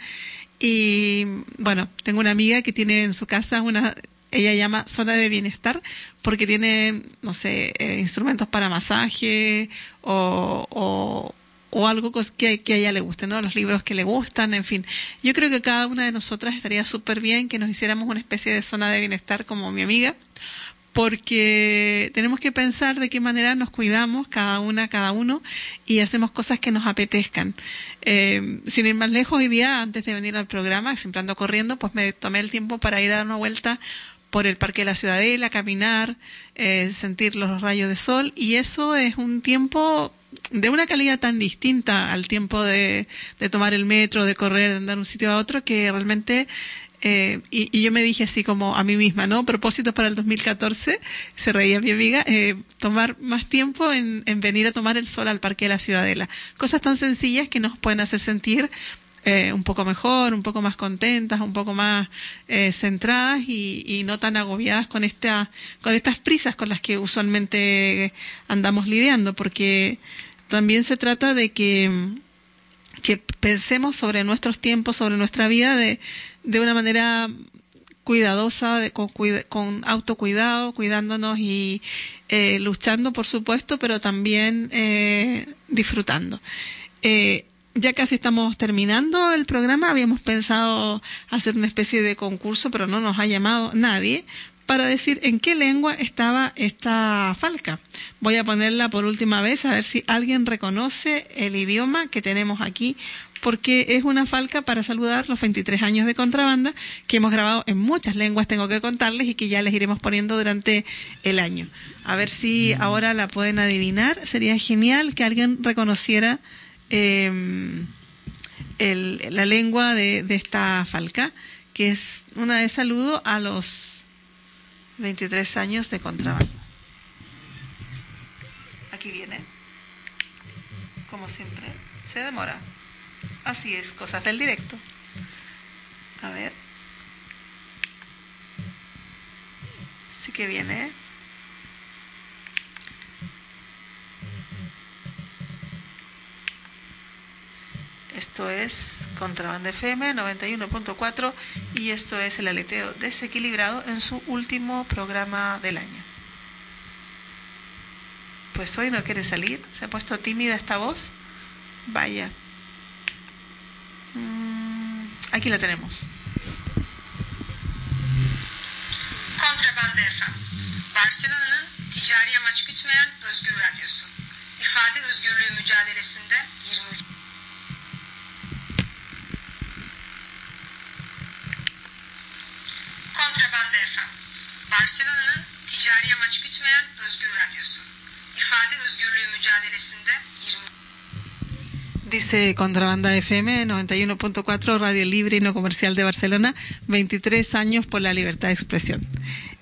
Y bueno, tengo una amiga que tiene en su casa una, ella llama zona de bienestar, porque tiene, no sé, eh, instrumentos para masaje o, o, o algo que, que a ella le guste, ¿no? Los libros que le gustan, en fin. Yo creo que cada una de nosotras estaría súper bien que nos hiciéramos una especie de zona de bienestar como mi amiga, porque tenemos que pensar de qué manera nos cuidamos cada una, cada uno, y hacemos cosas que nos apetezcan. Eh, sin ir más lejos, hoy día, antes de venir al programa, siempre ando corriendo, pues me tomé el tiempo para ir a dar una vuelta por el Parque de la Ciudadela, caminar, eh, sentir los rayos de sol, y eso es un tiempo de una calidad tan distinta al tiempo de, de tomar el metro, de correr, de andar de un sitio a otro, que realmente eh, y, y yo me dije así como a mí misma, ¿no? Propósitos para el 2014, se reía mi amiga, eh, tomar más tiempo en, en venir a tomar el sol al Parque de la Ciudadela. Cosas tan sencillas que nos pueden hacer sentir eh, un poco mejor, un poco más contentas, un poco más eh, centradas y, y no tan agobiadas con esta, con estas prisas con las que usualmente andamos lidiando, porque también se trata de que que pensemos sobre nuestros tiempos, sobre nuestra vida de, de una manera cuidadosa, de, con, con autocuidado, cuidándonos y eh, luchando, por supuesto, pero también eh, disfrutando. Eh, ya casi estamos terminando el programa. Habíamos pensado hacer una especie de concurso, pero no nos ha llamado nadie para decir en qué lengua estaba esta falca. Voy a ponerla por última vez a ver si alguien reconoce el idioma que tenemos aquí, porque es una falca para saludar los 23 años de contrabanda que hemos grabado en muchas lenguas, tengo que contarles, y que ya les iremos poniendo durante el año. A ver si ahora la pueden adivinar. Sería genial que alguien reconociera eh, el- la lengua de, de esta falca, que es una de saludo a los 23 años de contrabando. Aquí viene. Como siempre, se demora. Así es, cosas del directo. A ver. Sí que viene. Esto es Contrabanda FM 91.4 y esto es el aleteo desequilibrado en su último programa del año. Pues hoy no quiere salir, se ha puesto tímida esta voz. Vaya. Aquí la tenemos. Kontrabanda FM. Barcelona'nın ticari amaç gütmeyen özgür radyosu. İfade özgürlüğü mücadelesinde 23 Kontrabanda FM. Barcelona'nın ticari amaç gütmeyen özgür radyosu. İfade özgürlüğü mücadelesinde 20 Dice Contrabanda FM 91.4 Radio Libre y No Comercial de Barcelona, 23 años por la libertad de expresión.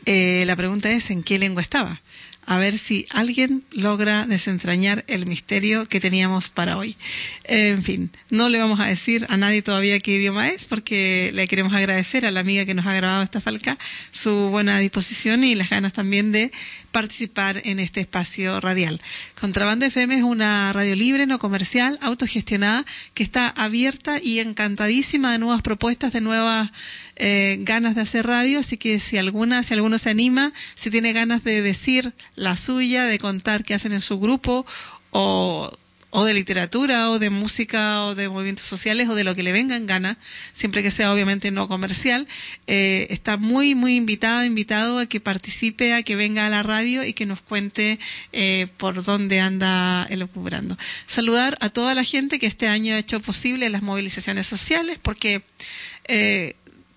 Eh, la pregunta es, ¿en qué lengua estaba? A ver si alguien logra desentrañar el misterio que teníamos para hoy. En fin, no le vamos a decir a nadie todavía qué idioma es, porque le queremos agradecer a la amiga que nos ha grabado esta falca su buena disposición y las ganas también de participar en este espacio radial. Contrabanda FM es una radio libre, no comercial, autogestionada, que está abierta y encantadísima de nuevas propuestas, de nuevas eh, ganas de hacer radio, así que si alguna, si alguno se anima, si tiene ganas de decir la suya, de contar qué hacen en su grupo o, o de literatura o de música o de movimientos sociales o de lo que le venga en gana, siempre que sea obviamente no comercial, eh, está muy, muy invitado, invitado a que participe, a que venga a la radio y que nos cuente eh, por dónde anda elucubrando. Saludar a toda la gente que este año ha hecho posible las movilizaciones sociales porque eh,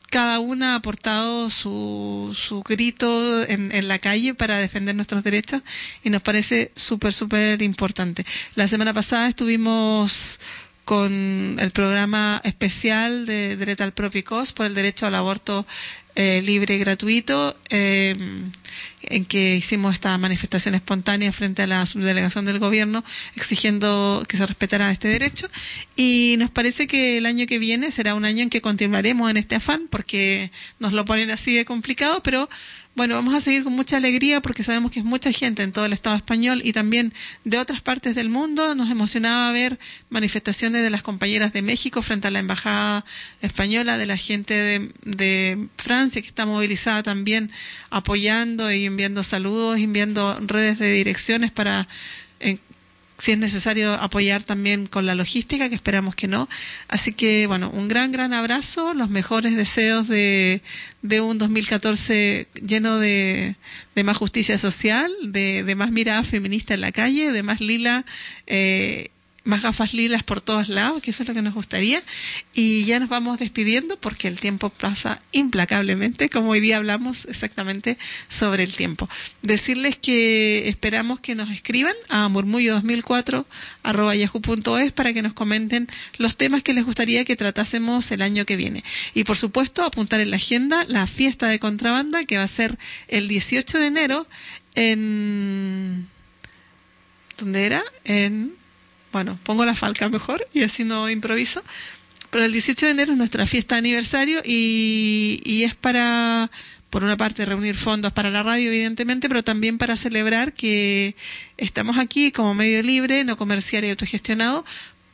cada una ha aportado su, su grito en, en, la calle para defender nuestros derechos y nos parece súper, súper importante. La semana pasada estuvimos con el programa especial de Derecho al Propicos por el derecho al aborto eh, libre y gratuito, eh, en que hicimos esta manifestación espontánea frente a la subdelegación del gobierno exigiendo que se respetara este derecho. Y nos parece que el año que viene será un año en que continuaremos en este afán, porque nos lo ponen así de complicado, pero bueno, vamos a seguir con mucha alegría porque sabemos que es mucha gente en todo el Estado español y también de otras partes del mundo. Nos emocionaba ver manifestaciones de las compañeras de México frente a la Embajada Española, de la gente de, Francia que está movilizada también apoyando y enviando saludos, enviando redes de direcciones para si es necesario apoyar también con la logística, que esperamos que no. Así que, bueno, un gran, gran abrazo, los mejores deseos de, de un 2014 lleno de, de más justicia social, de, de, más mirada feminista en la calle, de más lila. Eh, más gafas lilas por todos lados, que eso es lo que nos gustaría. Y ya nos vamos despidiendo porque el tiempo pasa implacablemente, como hoy día hablamos exactamente sobre el tiempo. Decirles que esperamos que nos escriban a murmullo2004 arroba yahoo.es para que nos comenten los temas que les gustaría que tratásemos el año que viene. Y por supuesto, apuntar en la agenda la fiesta de contrabanda que va a ser el 18 de enero en... ¿Dónde era? En bueno, pongo la falca mejor y así no improviso. Pero el 18 de enero es nuestra fiesta de aniversario y, y es para, por una parte, reunir fondos para la radio, evidentemente, pero también para celebrar que estamos aquí como medio libre, no comercial y autogestionado,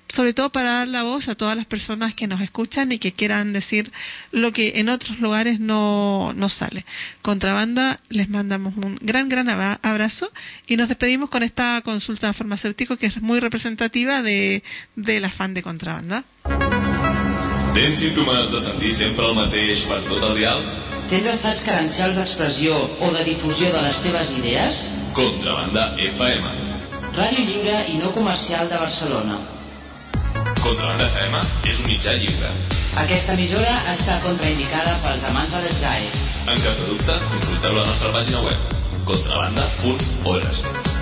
sobre todo para dar la voz a todas las personas que nos escuchan y que quieran decir lo que en otros lugares no, no sale. Contrabanda, les mandamos un gran, gran abrazo y nos despedimos con esta consulta farmacéutico que es muy representativa de, del afán de contrabanda. Tens símptomes de sentir sempre el mateix per tot el dial? Tens estats carencials d'expressió o de difusió de les teves idees? Contrabanda FM. Ràdio lliure i no comercial de Barcelona. Contrabanda FM és un mitjà lliure. Aquesta emissora està contraindicada pels amants de l'ESGAE. En cas de dubte, consulteu la nostra pàgina web contrabanda.org.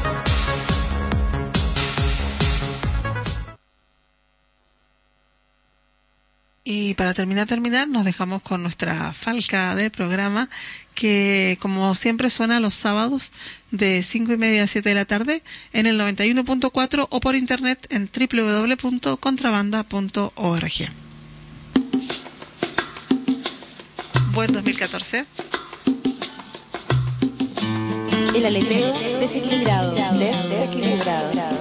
Y para terminar, terminar, nos dejamos con nuestra falca de programa que como siempre suena los sábados de 5 y media a 7 de la tarde en el 91.4 o por internet en www.contrabanda.org. Buen 2014. El desequilibrado. Desequilibrado.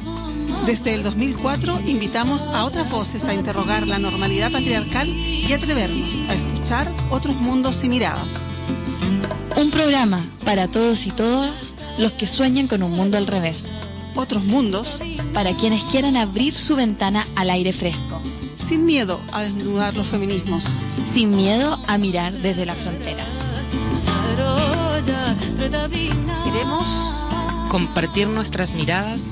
Desde el 2004 invitamos a otras voces a interrogar la normalidad patriarcal y atrevernos a escuchar otros mundos y miradas. Un programa para todos y todas los que sueñan con un mundo al revés. Otros mundos Para quienes quieran abrir su ventana al aire fresco. sin miedo a desnudar los feminismos. Sin miedo a mirar desde las fronteras. Iremos Compartir nuestras miradas,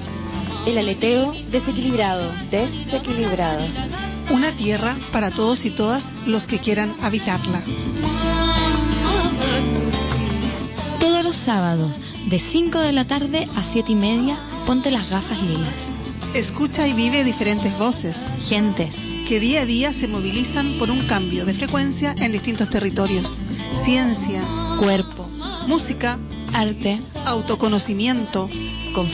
El aleteo desequilibrado, desequilibrado. una tierra para todos y todas los que quieran habitarla. Todos los sábados, de 5 de la tarde a 7 y media, ponte las gafas lilas. Escucha y vive diferentes voces Gentes, que día a día se movilizan por un cambio de frecuencia en distintos territorios. Ciencia, cuerpo, música, arte, autoconocimiento,